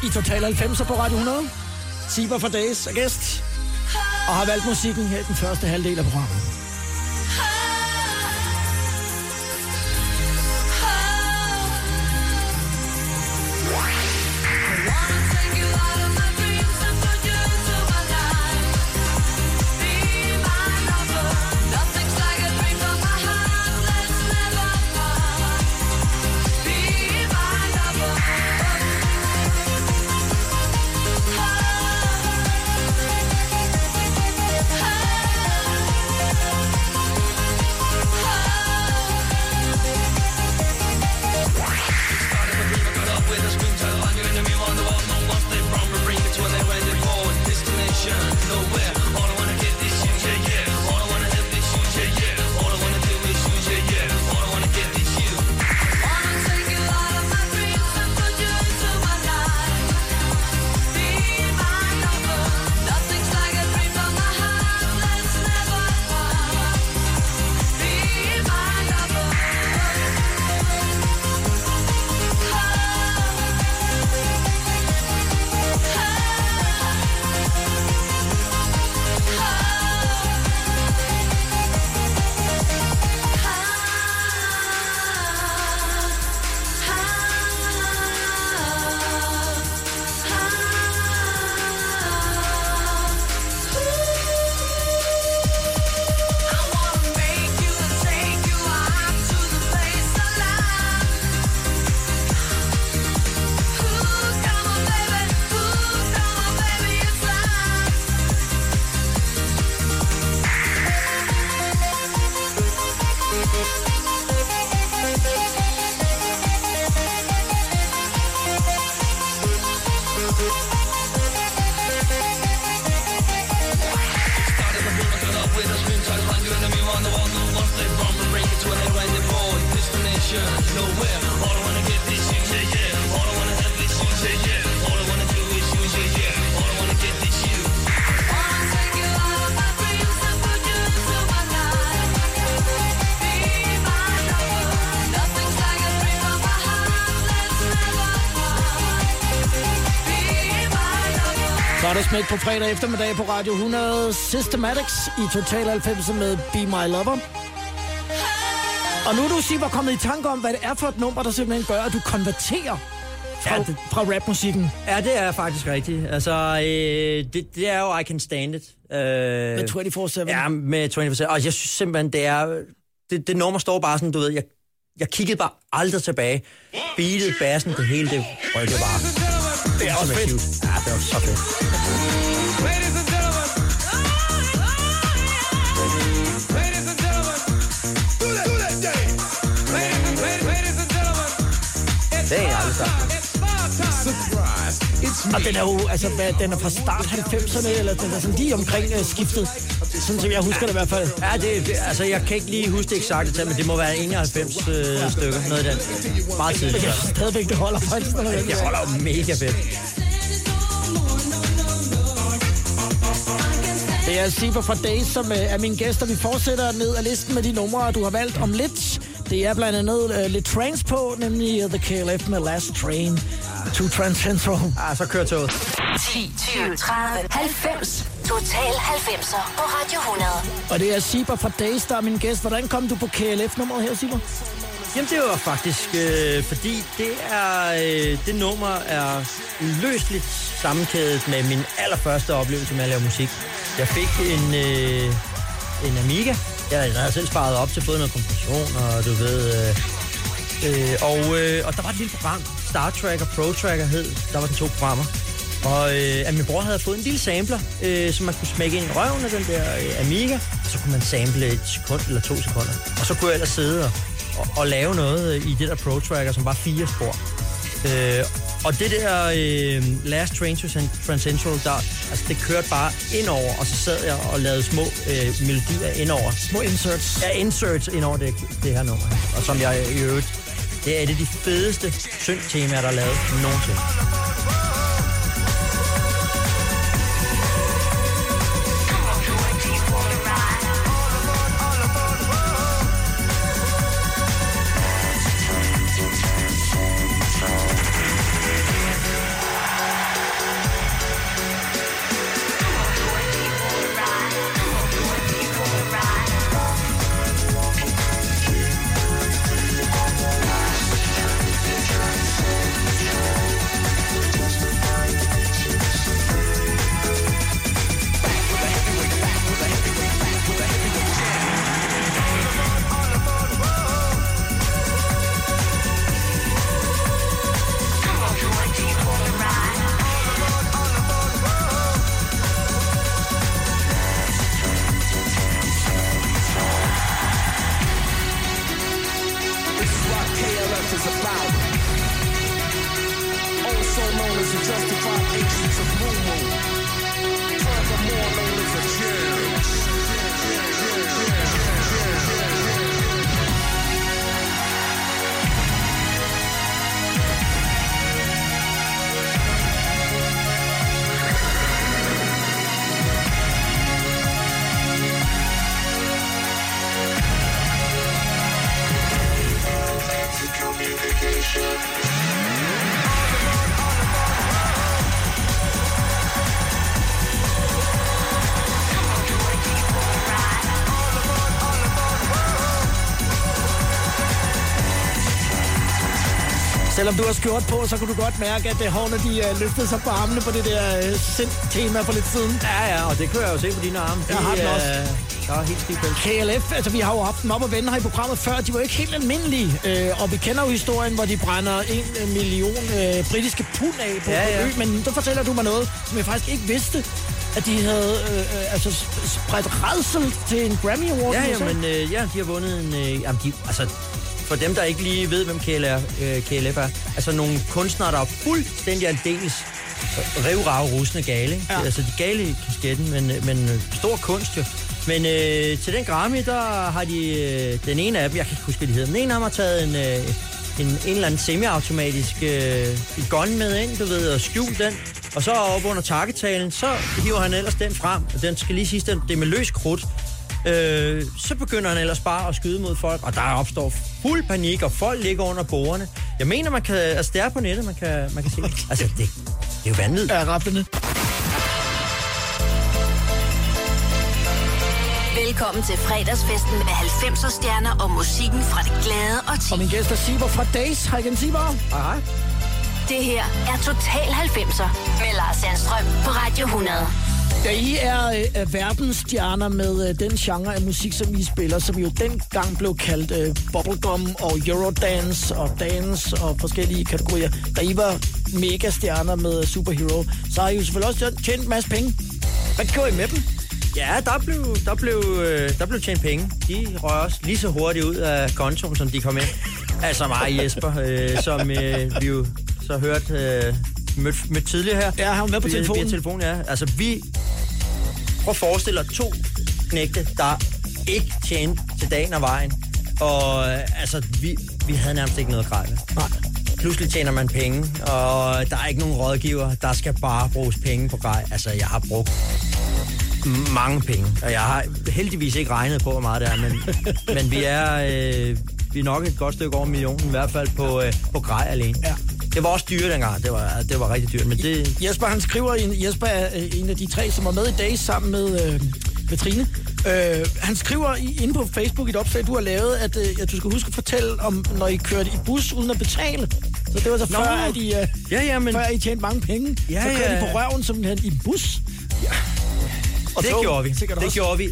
i Total 90'er på Radio 100. Siber for Days er gæst. Og har valgt musikken her i den første halvdel af programmet. Smæk på fredag eftermiddag på Radio 100 Systematics i Total 90 med Be My Lover. Og nu er du siger, kommet i tanke om, hvad det er for et nummer, der simpelthen gør, at du konverterer fra, Ja, ja, det- fra rapmusikken Ja, det er faktisk rigtigt. Altså, øh, det, det er jo I Can Stand It. Øh, med 24-7. Ja, med 24 Og jeg synes simpelthen, det er... Det, det nummer står bare sådan, du ved, jeg, jeg kiggede bare aldrig tilbage. Beatet, bassen, det hele, det rykkede bare. det er også fedt. Ja, det var så fedt. Surprise. It's Og den er jo, altså, hvad, den er fra start 90'erne, eller den er sådan lige omkring uh, skiftet. Sådan som jeg husker det i hvert fald. Ja, det, det, altså, jeg kan ikke lige huske det eksakte tal, men det må være 91 øh, stykker, noget af den. Meget Men tidligt. jeg synes stadigvæk, det holder faktisk. Det holder jo mega fedt. Det er Siber fra Days, som øh, er min gæst, og vi fortsætter ned ad listen med de numre, du har valgt om lidt. Det er blandt andet uh, lidt trance på, nemlig uh, The KLF med Last Train to Trans Central. Ah, så kører toget. 10, 20, 30, 90. Total 90'er på Radio 100. Og det er Siber fra Days, der er min gæst. Hvordan kom du på KLF-nummeret her, Siber? Jamen, det var faktisk, øh, fordi det er øh, det nummer er løsligt sammenkædet med min allerførste oplevelse med at lave musik. Jeg fik en, øh, en Amiga. Jeg havde selv sparet op til at få noget kompression, og du ved... Øh, øh, og, øh, og der var et lille program, Star Trek og Pro Tracker hed. Der var de to programmer. Og øh, at min bror havde fået en lille sampler, øh, som man kunne smække ind i røven af den der øh, Amiga, og så kunne man sample et sekund eller to sekunder. Og så kunne jeg ellers sidde og, og, og lave noget øh, i det der Pro Tracker, som var fire spor. Øh, og det der øh, Last Train to Transcentral, der, altså det kørte bare indover, og så sad jeg og lavede små øh, melodier indover. Små inserts. Ja, inserts indover det, det her nummer. Og som jeg i øvrigt, det er et af de fedeste synth-temaer, der er lavet nogensinde. Selvom du har skjort på, så kunne du godt mærke, at uh, hårene de, uh, løftede sig på armene på det der uh, sind-tema for lidt siden. Ja, ja, og det kunne jeg jo se på dine arme. Jeg har den øh, også. Der er helt pels. KLF, altså vi har jo haft dem op og vende her i programmet før, de var ikke helt almindelige. Øh, og vi kender jo historien, hvor de brænder en øh, million øh, britiske pund af på, Ja, ja, ja. ja. ø. Men så fortæller du mig noget, som jeg faktisk ikke vidste, at de havde øh, øh, altså sp- spredt redsel til en Grammy Award. Ja, ja, men øh, ja, de har vundet en... Øh, jamen, de, altså, for dem, der ikke lige ved, hvem KLR, øh, KLF er, altså nogle kunstnere, der er fuldstændig aldeles rivrav rusende gale. Ikke? Ja. Altså, de gale i kasketten, men, øh, men øh, stor kunst jo. Men øh, til den Grammy, der har de øh, den ene af dem, jeg kan ikke huske, hvad de hedder, den ene af dem har taget en, øh, en, en eller anden semi-automatisk øh, gun med ind, du ved, og skjult den. Og så op under takketalen, så hiver han ellers den frem, og den skal lige sige, den, det er med løs krudt. Øh, så begynder han ellers bare at skyde mod folk, og der opstår fuld panik, og folk ligger under bordene. Jeg mener, man kan, altså det er på nettet, man kan, man kan se det. Altså, det, det er jo vanvittigt. Ja, rappelende. Velkommen til fredagsfesten med 90'er stjerner og musikken fra det glade og Og min gæst er Siber fra Days. Hej igen, Siber. Hej, hej. Det her er Total 90'er med Lars Sandstrøm på Radio 100. Ja, I er øh, verdensstjerner med øh, den genre af musik, som I spiller, som jo dengang blev kaldt øh, bubblegum og eurodance og dance og forskellige kategorier. Da I var megastjerner med Superhero, så har I jo selvfølgelig også tjent en masse penge. Hvad gjorde I med dem? Ja, der blev, der blev, øh, der blev tjent penge. De røg også lige så hurtigt ud af kontoen, som de kom ind. Altså mig Jesper, øh, som øh, vi jo så hørt øh, mødt, mødt tidligere her. Ja, han var med på Via- telefonen. Via telefon, ja. Altså vi... Prøv at forestille dig to knægte, der ikke tjente til dagen og vejen. Og øh, altså, vi, vi havde nærmest ikke noget grej med. Nej. Pludselig tjener man penge, og der er ikke nogen rådgiver. Der skal bare bruges penge på grej. Altså, jeg har brugt mange penge. Og jeg har heldigvis ikke regnet på, hvor meget det er, men, men vi er... Øh, vi er nok et godt stykke over millionen, i hvert fald på, øh, på grej alene. Ja. Det var også dyrt dengang, det var, det var rigtig dyrt, men det... Jesper, han skriver, en, Jesper er øh, en af de tre, som var med i dag sammen med, øh, med Trine. Øh, han skriver i, inde på Facebook i et opslag, du har lavet, at, øh, at du skal huske at fortælle om, når I kørte i bus uden at betale. Så det var så Nå. før, at I, øh, Ja, ja, men- før I tjente mange penge. Ja, så kørte ja. I på røven simpelthen i en bus. Ja. Og det tog, gjorde vi. Det også. gjorde vi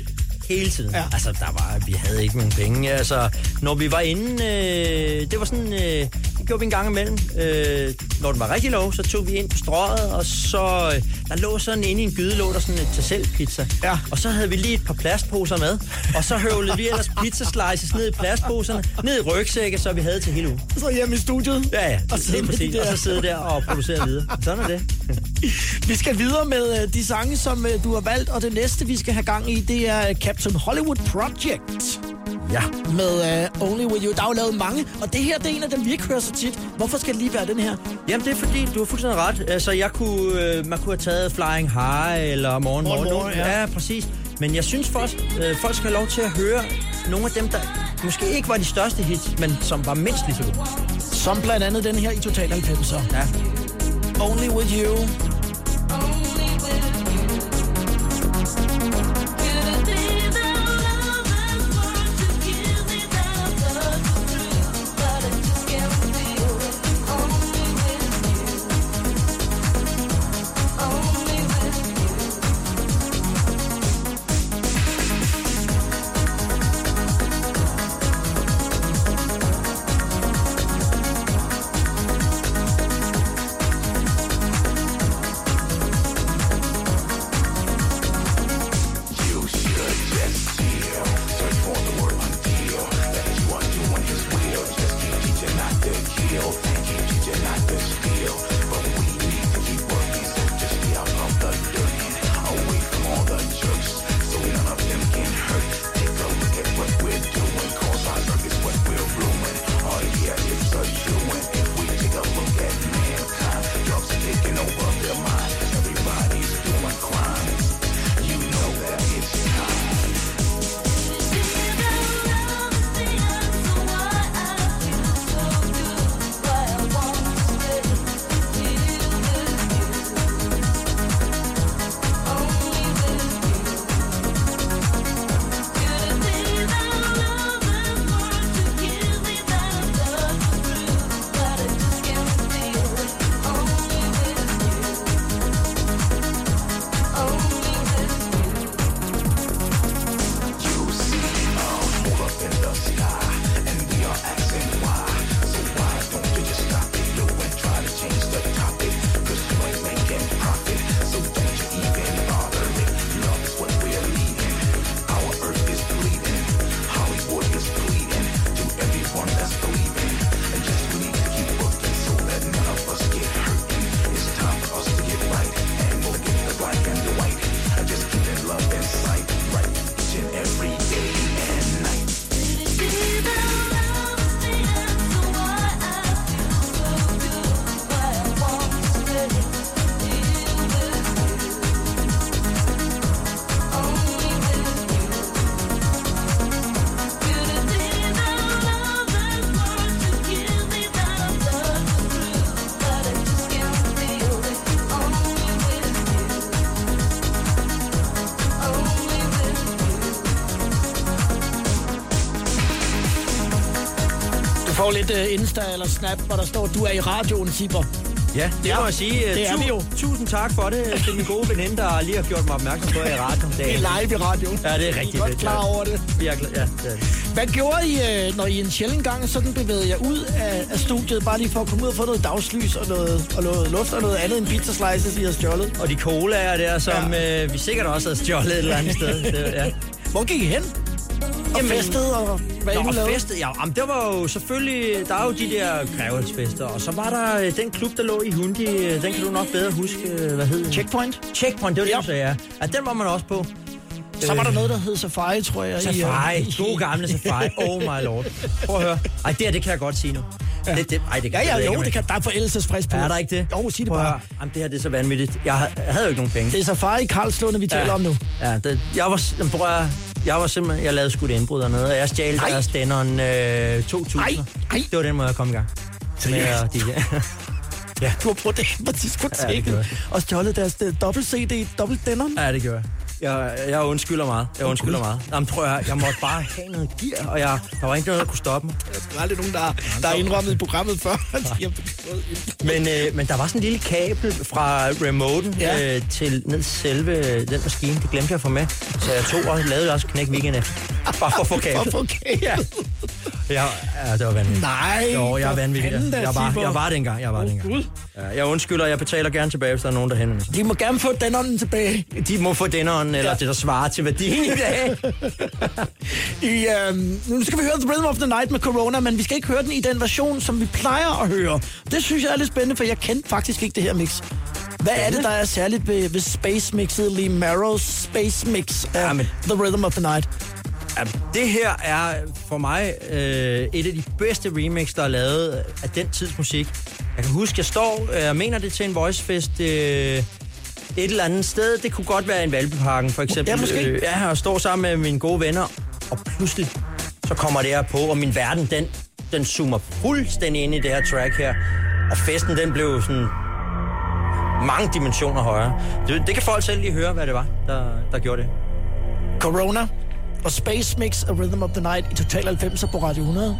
hele tiden. Ja. Altså, der var, vi havde ikke nogen penge. Altså, når vi var inde, øh, det var sådan, øh, gjorde vi en gang imellem. Øh, når den var rigtig lov, så tog vi ind på strøget, og så, øh, der lå sådan inde i en gyde, lå der sådan et tag pizza. Ja. Og så havde vi lige et par plastposer med, og så høvlede vi ellers pizzaslices ned i plastposerne, ned i rygsække, så vi havde til hele ugen. Så hjemme i studiet. Ja, ja. Og Lige med de præcis. der- Og så sidde der og producere videre. Sådan er det. Vi skal videre med øh, de sange, som øh, du har valgt, og det næste, vi skal have gang i, det er Captain Hollywood Project. Ja. Med uh, Only With You. Der er jo lavet mange, og det her, det er en af dem, vi ikke hører så tit. Hvorfor skal det lige være den her? Jamen, det er fordi, du har fuldstændig ret. Altså, jeg kunne, øh, man kunne have taget Flying High eller Morgen Morgen, Morgen. Morgen, ja. ja. præcis. Men jeg synes folk, øh, folk skal have lov til at høre nogle af dem, der måske ikke var de største hits, men som var mindst lige så gode. Som blandt andet den her i Total 90'er. Ja. Only With You. Får lidt uh, Insta eller Snap, hvor der står, du er i radioen, Sipper. Ja, det Ja, må jeg sige. det er vi jo. Tusind tak for det til min gode veninde, der lige har gjort mig opmærksom på, er i radioen. Det er live i radioen. Ja, det er I rigtigt. er godt det. klar over det. Jeg er klar, ja, det er det. Hvad gjorde I, øh, når I en sjældent gang sådan bevægede jer ud af, af studiet, bare lige for at komme ud og få noget dagslys og noget, og noget luft og noget andet end pizza slices, I har stjålet? Og de colaer der, som ja. øh, vi sikkert også havde stjålet et eller andet sted. Det, ja. Hvor gik I hen? Og Jamen, festede, og hvad Nå, og festet, ja, jamen, det var jo selvfølgelig, der er jo de der grævelsfester, og så var der øh, den klub, der lå i Hundi, øh, den kan du nok bedre huske, øh, hvad hed den? Checkpoint? Checkpoint, det var det, Ja. du sagde, ja. ja. den var man også på. Så var der noget, der hed Safari, tror jeg. Safari, i- gode gamle Safari, oh my lord. Prøv at høre. Ej, det her, det kan jeg godt sige nu. Det, det, ej, det Ja, ved ja, jeg jo, ikke, det kan, der er forældelsesfrist på. Er der ikke det? Jo, sig det Prøv at bare. Jamen, det her det er så vanvittigt. Jeg, jeg havde jo ikke nogen penge. Det er safari Karlslunde, vi taler om nu. Ja, det, jeg var, prøv at. Jeg var simpelthen, jeg lavede sgu et indbrud dernede, og jeg stjal Nej. deres Denon øh, 2000. Nej, nej. Det var den måde, jeg kom i gang. Med, at de, Ja. Du har brugt det på diskoteket gjorde og stjålet deres uh, dobbelt-CD, dobbelt Denon. ja, det gjorde jeg. Jeg, jeg undskylder meget. Jeg undskylder meget. Jamen, prøv at høre, jeg måtte bare have noget gear, og jeg, der var ikke noget, der kunne stoppe mig. Der er aldrig nogen, der, der er indrømmet i programmet før. en- Men, øh, men der var sådan en lille kabel fra remoten Ja. ja. øh, til ned selve den maskine. Det glemte jeg at få med. Så jeg tog og lavede også knæk weekend efter. Bare for at få For kabel. at få. Ja. Ja, ja, det var vanvittigt. Nej, Jo, jeg er for vanvittig. da, Jeg var, jeg var det engang. Jeg var det engang. Gud. Ja, jeg undskylder, jeg betaler gerne tilbage, hvis der er nogen, der henvender sig. De må gerne få Denonen tilbage. De må få denneren, eller Ja. det, der svarer til værdien i dag. I, øhm, nu skal vi høre The Rhythm of the Night med Corona, men vi skal ikke høre den i den version, som vi plejer at høre. Det synes jeg er lidt spændende, for jeg kendte faktisk ikke det her mix. Hvad er det, der er særligt ved, ved Space Mixet, Lee Marrows Space Mix af Ja, men- The Rhythm of the Night? Ja, det her er for mig øh, et af de bedste remix, der er lavet af den tids musik. Jeg kan huske, jeg står, jeg mener det til en voicefest øh, et eller andet sted. Det kunne godt være en Valbyparken, for eksempel. Ja, måske. Øh, ja, og står sammen med mine gode venner, og pludselig så kommer det her på, og min verden, den, den zoomer fuldstændig ind i det her track her. Og festen, den blev sådan mange dimensioner højere. Det, det kan folk selv lige høre, hvad det var, der, der gjorde det. Corona og Space Mix af Rhythm of the Night i Total 90'er på Radio 100.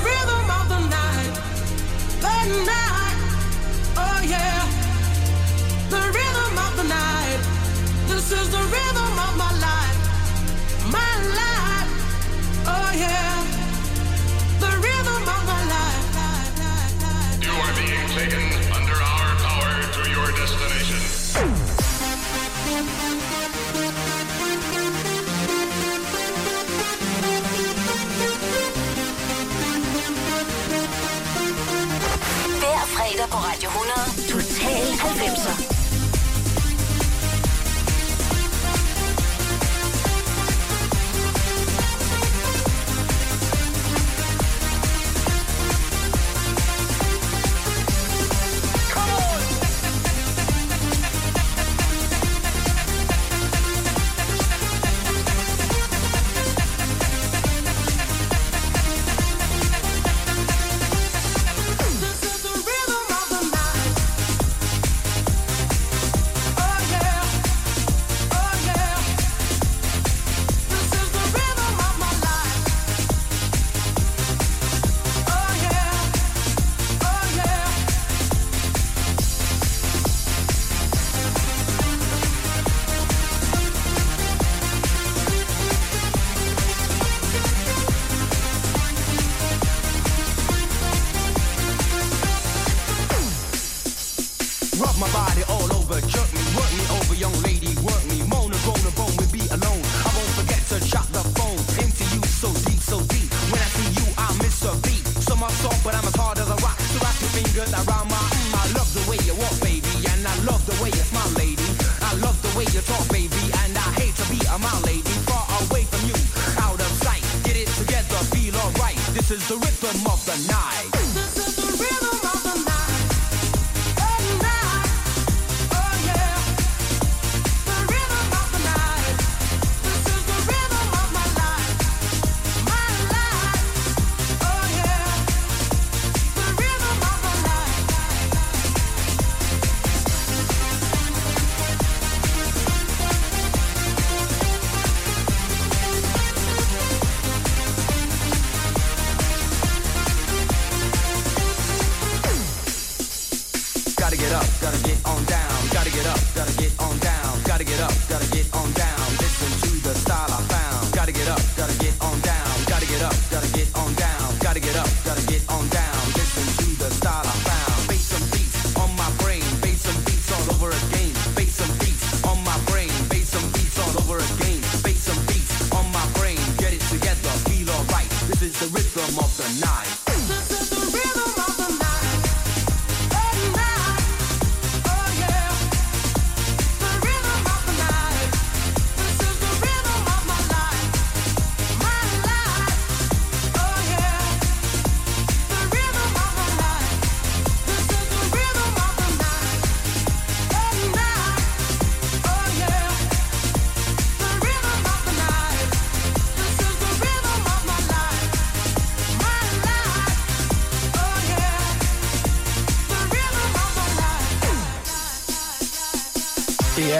rhythm of my life. My life. Oh yeah. The rhythm of my life. You are being taken under our power to your destination. Hver fredag på Radio 100. Total 90'er.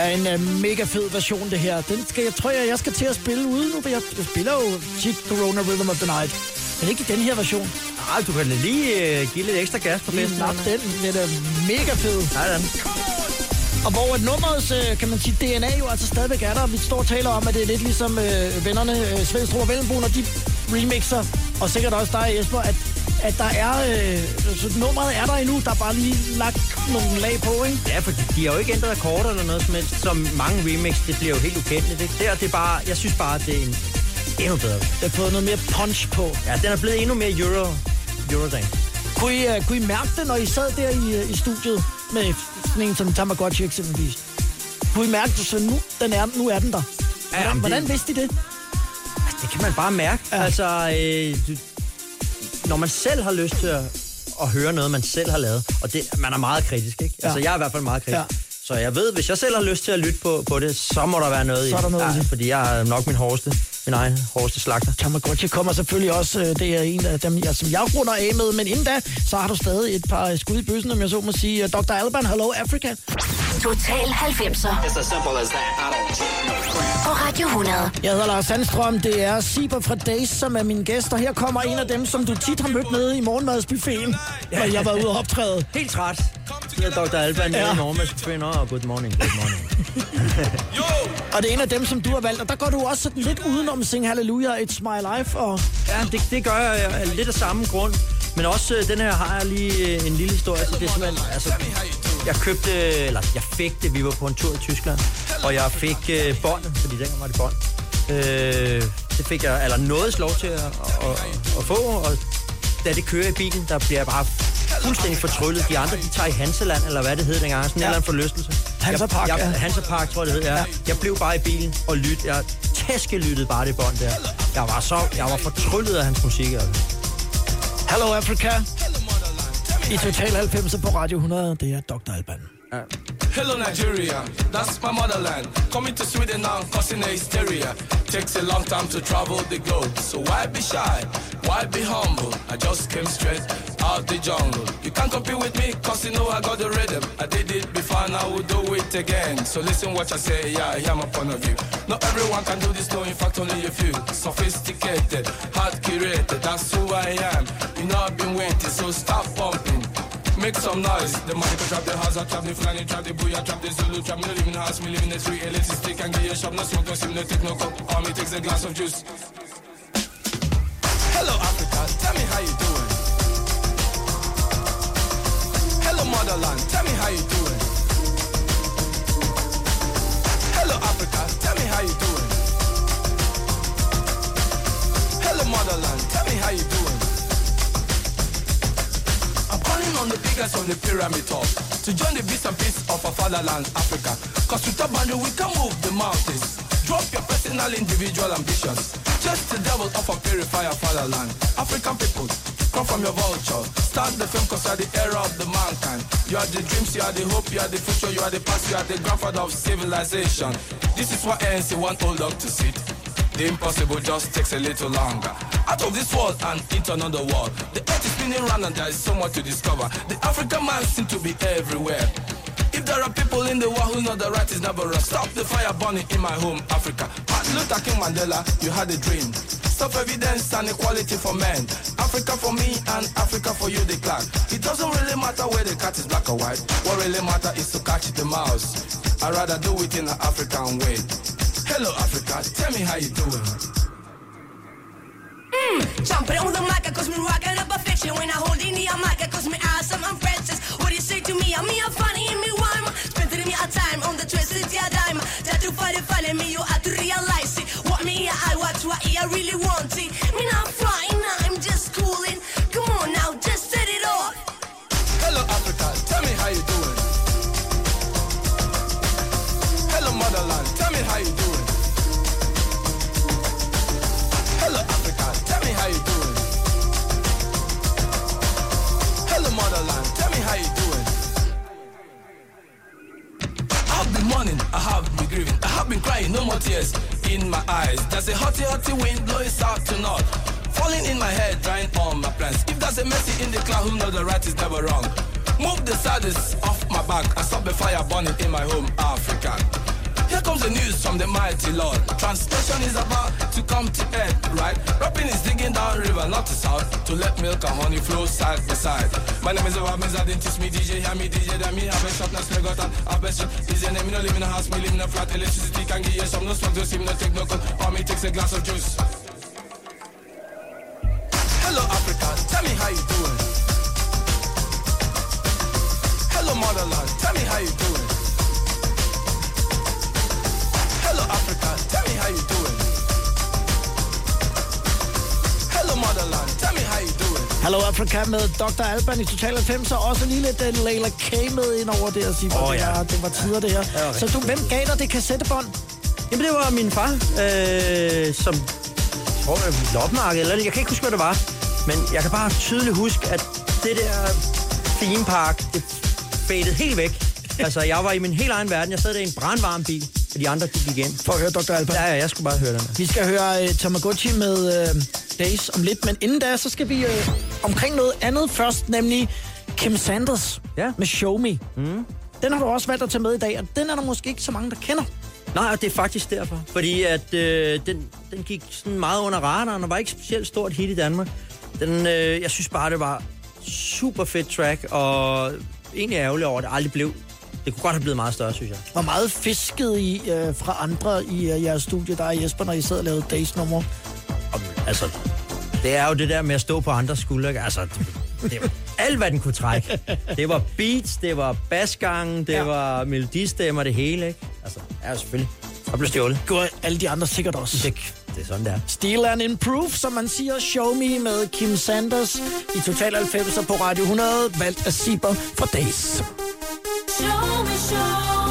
Er en uh, mega fed version, det her. Den skal, jeg tror, jeg, jeg skal til at spille ude nu, for jeg, jeg spiller jo tit Corona Rhythm of the Night. Men ikke i den her version. Nej, du kan lige uh, give lidt ekstra gas på festen. nap den. Den er mega fed. Sådan. Og hvor et nummerets, øh, kan man sige, DNA jo altså stadigvæk er der. Vi står og taler om, at det er lidt ligesom øh, vennerne øh, Svendstrup og Vellenbo, når de remixer, og sikkert også dig, Jesper, at, at der er, øh, så nummeret er der endnu, der er bare lige lagt nogle lag på, ikke? Ja, for de har jo ikke ændret akkorder eller noget som helst. Som mange remix, det bliver jo helt ukendeligt. Ikke? Der, det er bare, jeg synes bare, det er en endnu bedre. Det har fået noget mere punch på. Ja, den er blevet endnu mere euro, Eurodance. Kunne I, uh, kunne I mærke det, når I sad der i, uh, i studiet med sådan en som Tamagotchi eksempelvis? Kunne I mærke det, så nu, den er, nu er den der? Hvordan, det- hvordan vidste I det? Altså, det kan man bare mærke. Ja. Altså, øh, når man selv har lyst til at, at høre noget, man selv har lavet, og det, man er meget kritisk, ikke? Ja. Altså, jeg er i hvert fald meget kritisk. Ja. Ja. Så jeg ved, hvis jeg selv har lyst til at lytte på, på det, så må der være noget Så er i der det. noget i det. Fordi jeg er nok min hårdeste, min egen hårdeste slagter. Tamagotchi kommer selvfølgelig også, øh, det er en af dem, jeg, som jeg runder af med, men inden da, så har du stadig et par skud i bøssen, om jeg så må sige. Dr. Alban, Hello Africa. Total 90'er It's as simple as that. I don't take no crap. På Radio 100. Jeg hedder Lars Sandstrøm, det er Siber fra Days, som er min gæst, og her kommer en af dem, som du tit har mødt nede i morgenmadsbuffeten, når jeg var ude og optræde. Helt træt. Jeg er Dr. Alban, Ja. ja. i morgen med trainer, og good morning, good morning. Og det er en af dem, som du har valgt, og der går du også sådan lidt udenom Sing Hallelujah, It's My Life, og Ja, det, det gør jeg lidt af samme grund. Men også øh, den her har jeg lige øh, en lille historie til. Det er simpelthen, altså, jeg købte, eller jeg fik det, vi var på en tur i Tyskland, og jeg fik øh, båndet, fordi dengang var det bånd. Øh, det fik jeg, eller noget lov til at, at, at få, og da det kører i bilen, der bliver jeg bare fuldstændig fortryllet. De andre, de tager i Hanseland, eller hvad det hed dengang, sådan ja. en eller anden forlystelse. Hansapark, jeg, jeg, ja. Hansapark, tror jeg det hed, ja. ja. Jeg blev bare i bilen og lyttede. Jeg tæskelyttede bare det bånd der. Jeg var så, jeg var fortryllet af hans musik. Altså. Hello Africa. I Total 90 på Radio 100, det er Dr. Alban. Hello Nigeria, that's my motherland. Coming to Sweden now, causing a hysteria. Takes a long time to travel the globe, so why be shy? Why be humble? I just came straight out the jungle. You can't compete with me, cause you know I got the rhythm. I did it before and I will do it again. So listen what I say, yeah, I hear my point of view. Not everyone can do this, no, in fact only a few. Sophisticated, hard curated, that's who I am. You know I've been waiting, so stop pumping. Make some noise. The money can trap the house, I trap the flying, trap the booyah, trap the Zulu, trap me no live in the house, me live in the street. A lazy stick and get your shop, no smoke, no sim, no take no cup. Me takes a glass of juice. Hello Africa, tell me how you doing. Hello motherland, tell me how you doing. Hello Africa, tell me how you doing. Hello motherland, tell me how you doing. I'm on the biggest on the pyramid top to join the bits and pieces of our fatherland, Africa. Cause with boundary we can move the mountains. Drop your personal, individual ambitions. Just the devil of a purifier fatherland. African people, come from your vulture. Start the film cause you are the era of the mankind. You are the dreams, you are the hope, you are the future, you are the past, you are the grandfather of civilization. This is what ANC want old dog to sit. The impossible just takes a little longer. Out of this world and into another world. The earth is spinning round and there is so much to discover. The African man seems to be everywhere. If there are people in the world who know the right is never wrong, stop the fire burning in my home, Africa. Martin Luther King Mandela, you had a dream. Stop evidence and equality for men. Africa for me and Africa for you, the clan. It doesn't really matter where the cat is black or white. What really matters is to catch the mouse. I'd rather do it in an African way. Hello, Africa. Tell me how you doing. Mm, jumping on the mic, cause me rocking up a fiction. When I hold in the mic, cause me awesome, I'm Francis. What do you say to me? I'm me, I'm funny, and me rhyme. Spending me a time on the twisted yeah dime. That to find it, find me, you have to realize it. What me, I watch, what I really want it. Me not flying, I'm just cooling. Come on now, just set it off. Hello, Africa, tell me how you doing. Hello, motherland, tell me how you doing. Been mourning, I have been grieving, I have been crying, no more tears in my eyes. There's a hotty, hotty wind blowing south to north. Falling in my head, drying all my plans. If there's a mercy in the cloud, who knows the right is never wrong. Move the saddest off my back I stop the fire burning in my home, Africa. Here comes the news from the mighty Lord. Translation is about to come to end, right? Rapping is digging down river, not to south, to let milk and honey flow side by side. My name is Obamiz, I didn't teach me DJ, hear me DJ, then me have a shop, now still got best Is your name, me no live in a house, me live in a flat, electricity can give you some, no smoke, no steam, no take no cold, for me takes a glass of juice. Hello Africa, tell me how you doing. Hello motherland, tell me how you doing. Hello Africa med Dr. Alban i Total 90, og også lige lidt den Layla K med ind over det og sige, oh, det, ja. var, det var tider det her. var Så du, hvem gav dig det kassettebånd? Jamen, det var min far, øh, som jeg tror, lopmarked, eller jeg kan ikke huske, hvad det var. Men jeg kan bare tydeligt huske, at det der theme park, det fadede helt væk. Altså, jeg var i min helt egen verden. Jeg sad der i en brandvarm bil, og de andre de gik ind. For at høre Dr. Alban. Ja, ja, jeg skulle bare høre den. Vi skal høre uh, Tamagotchi med uh, Days om lidt, men inden da, så skal vi uh, omkring noget andet først, nemlig Kim Sanders ja. med Show Me. Mm. Den har du også valgt at tage med i dag, og den er der måske ikke så mange, der kender. Nej, og det er faktisk derfor. Fordi at øh, den, den gik sådan meget under radaren, og var ikke specielt stort hit i Danmark. Den, øh, jeg synes bare, det var super fedt track, og egentlig ærgerlig over, at det aldrig blev. Det kunne godt have blevet meget større, synes jeg. Hvor meget fisket I uh, fra andre i uh, jeres studie, der er Jesper, når I sidder og laver Days-numre? Altså, det er jo det der med at stå på andres skuldre. ikke? Altså, det, det var alt, hvad den kunne trække. Det var beats, det var basgangen, det Ja. ja. var melodistemmer, det hele, ikke? Altså, ja, selvfølgelig. Og blev stjålet. Går alle de andre sikkert også. Det, det er sådan, det er. Steal and Improve, som man siger. Show Me med Kim Sanders i Total 90'er på Radio 100, valgt af Siber for Days. Show me, show me, show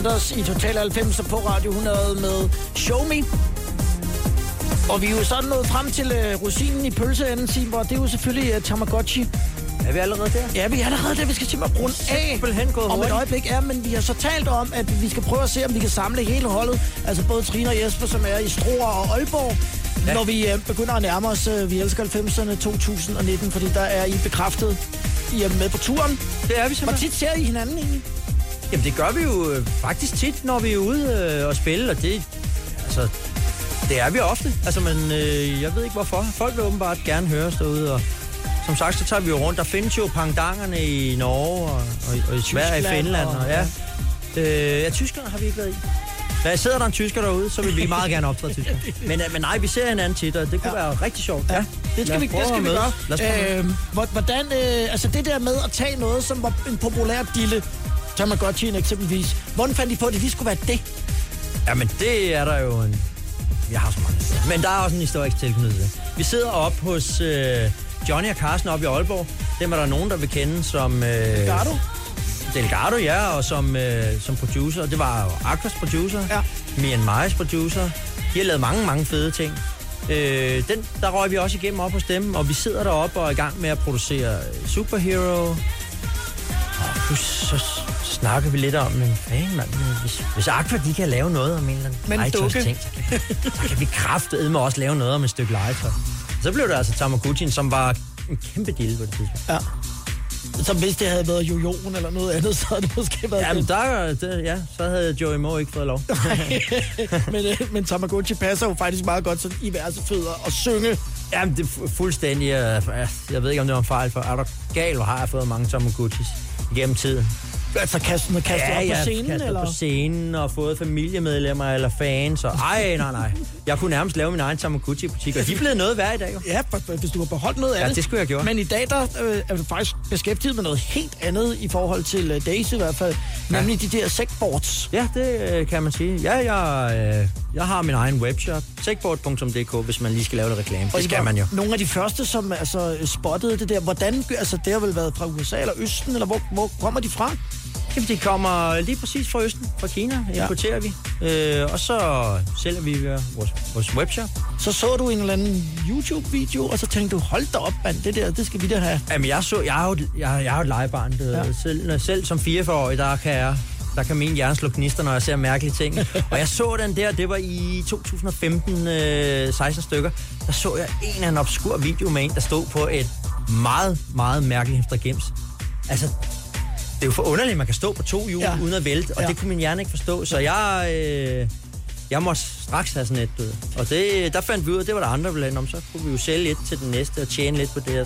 Sanders i Total 90 på Radio 100 med Show Me. Og vi er jo sådan nået frem til uh, rosinen i pølseenden, Simon, og det er jo selvfølgelig uh, Tamagotchi. Er vi allerede der? Ja, vi er allerede der. Vi skal simpelthen runde af Simpelthen gået om et øjeblik. Ja, men vi har så talt om, at vi skal prøve at se, om vi kan samle hele holdet. Altså både Trine og Jesper, som er i Struer og Aalborg. Ja. Når vi uh, begynder at nærme os, uh, vi elsker 90'erne 2019, fordi der er I bekræftet. I er med på turen. Det er vi Hvor simpelthen. tit ser I hinanden egentlig? Jamen, det gør vi jo øh, faktisk tit, når vi er ude øh, og spille, og det, altså, det er vi ofte. Altså, men øh, jeg ved ikke hvorfor. Folk vil åbenbart gerne høre os derude, og som sagt, så tager vi jo rundt. Der findes jo pangdangerne i Norge og, og, og i Sverige og Finland. og- Og, ja. Øh, ja, tyskerne har vi ikke været i. Da sidder der en tysker derude, så vil vi meget gerne optræde tysker. Men, øh, men nej, vi ser hinanden tit, og det kunne ja. være rigtig sjovt. Ja, Det skal vi, det skal vi gøre. Lad os Øh, hvor- hvordan, øh, altså det der med at tage noget, som var en populær dille, Tamagotchi'en eksempelvis. Hvordan fandt I på, at det lige skulle være det? Jamen, det er der jo en... Jeg har så mange. Men der er også en historisk tilknytning. Vi sidder op hos øh, Johnny og Carsten op i Aalborg. Dem er der nogen, der vil kende som... Øh, Delgado? Delgado, ja, og som, øh, som producer. Det var jo Aquas producer. Ja. And Mice producer. De har lavet mange, mange fede ting. Øh, den, der røg vi også igennem op hos dem, og vi sidder deroppe og er i gang med at producere Superhero. Nu så s- snakker vi lidt om, men mand, men hvis, hvis Aqua de kan lave noget om en eller anden dukke. ting, så kan, vi kraftedeme også lave noget om et stykke legetøj. Så blev det altså Tamagotchi'en, som var en kæmpe deal på det tidspunkt. Ja. Så hvis det havde været jojoen eller noget andet, så havde det måske været Jamen, det. der, der, ja, så havde Joey Moe ikke fået lov. men, øh, men Tamagotchi passer jo faktisk meget godt sådan i værsefødder og synge. Jamen, det er fu- fuldstændig... øh, Jeg ved ikke, om det var en fejl, for er du gal, hvor har jeg fået mange Tamagotchis igennem tiden. Altså kastet, kastet op jeg på scenen, kastet eller? på scenen og fået familiemedlemmer eller fans. Og, ej, nej, nej. Jeg kunne nærmest lave min egen Tamagotchi-butik, og de er blevet noget værd i dag. Jo. Ja, hvis du har beholdt noget af Ja, det. det skulle jeg gjort. Men i dag, der øh, er du faktisk beskæftiget med noget helt andet i forhold til uh, Daisy i hvert fald. Nemlig de der segboards. Ja, det øh, kan man sige. Ja, jeg, øh, jeg har min egen webshop, segboard.dk, hvis man lige skal lave lidt reklame. Og Det skal man jo. Nogle af de første, som altså, spottede det der. Hvordan, altså det har vel været fra USA eller Østen, eller hvor, hvor kommer de fra? Jamen, de kommer lige præcis fra Østen, fra Kina, Ja. importerer vi. Øh, og så sælger vi via vores, vores webshop. Så så du en eller anden YouTube-video, og så tænkte du, hold da op, mand, det der, det skal vi da have. Jamen, jeg, så, jeg, er jo, jeg, jeg er jo et legebarn. Det, Ja. ja. selv, selv som 44-årig, der kan jeg der kan min hjerne slå gnister, når jeg ser mærkelige ting. og jeg så den der, det var i 2015, øh, 16 stykker. Der så jeg en eller anden obskur video med en, der stod på et meget, meget mærkeligt hemstergems. Altså, det er jo for underligt, at man kan stå på to hjul Ja. ja. uden at vælte, og Ja. ja. det kunne min hjerne ikke forstå. Så jeg, øh, jeg måtte straks have sådan et, ved. Og det, der fandt vi ud af, at det var der andre, der. Nå, men Så kunne vi jo sælge et til den næste og tjene lidt på det.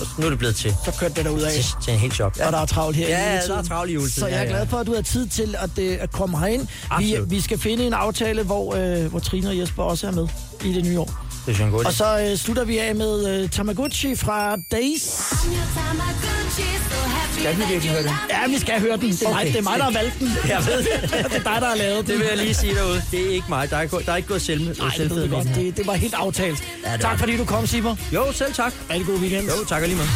Og nu er det blevet til, Så kørte det derud af. til, til en helt shop. Og der er travlt her i Ja, juletiden. der er travlt i juletiden, Så jeg er ja, ja. glad for, at du har tid til at, øh, at komme herind. Vi, Absolut. vi skal finde en aftale, hvor, øh, hvor Trine og Jesper også er med i det nye år. Det er idé. Og så øh, slutter vi af med øh, Tamagotchi fra Days. Skal vi virkelig høre det? Ja, vi skal høre den. Det er, okay. mig, det er mig, der har valgt den. Jeg ved det. det er dig, der har lavet den. Det vil jeg lige sige derude. Det er ikke mig. Der er ikke, gået- der er ikke gået selv, Nej, det, selvfed jeg godt. det, det var helt aftalt. Ja, det tak var fordi du kom, Simon. Jo, selv tak. Rigtig god weekend. Jo, tak og lige med.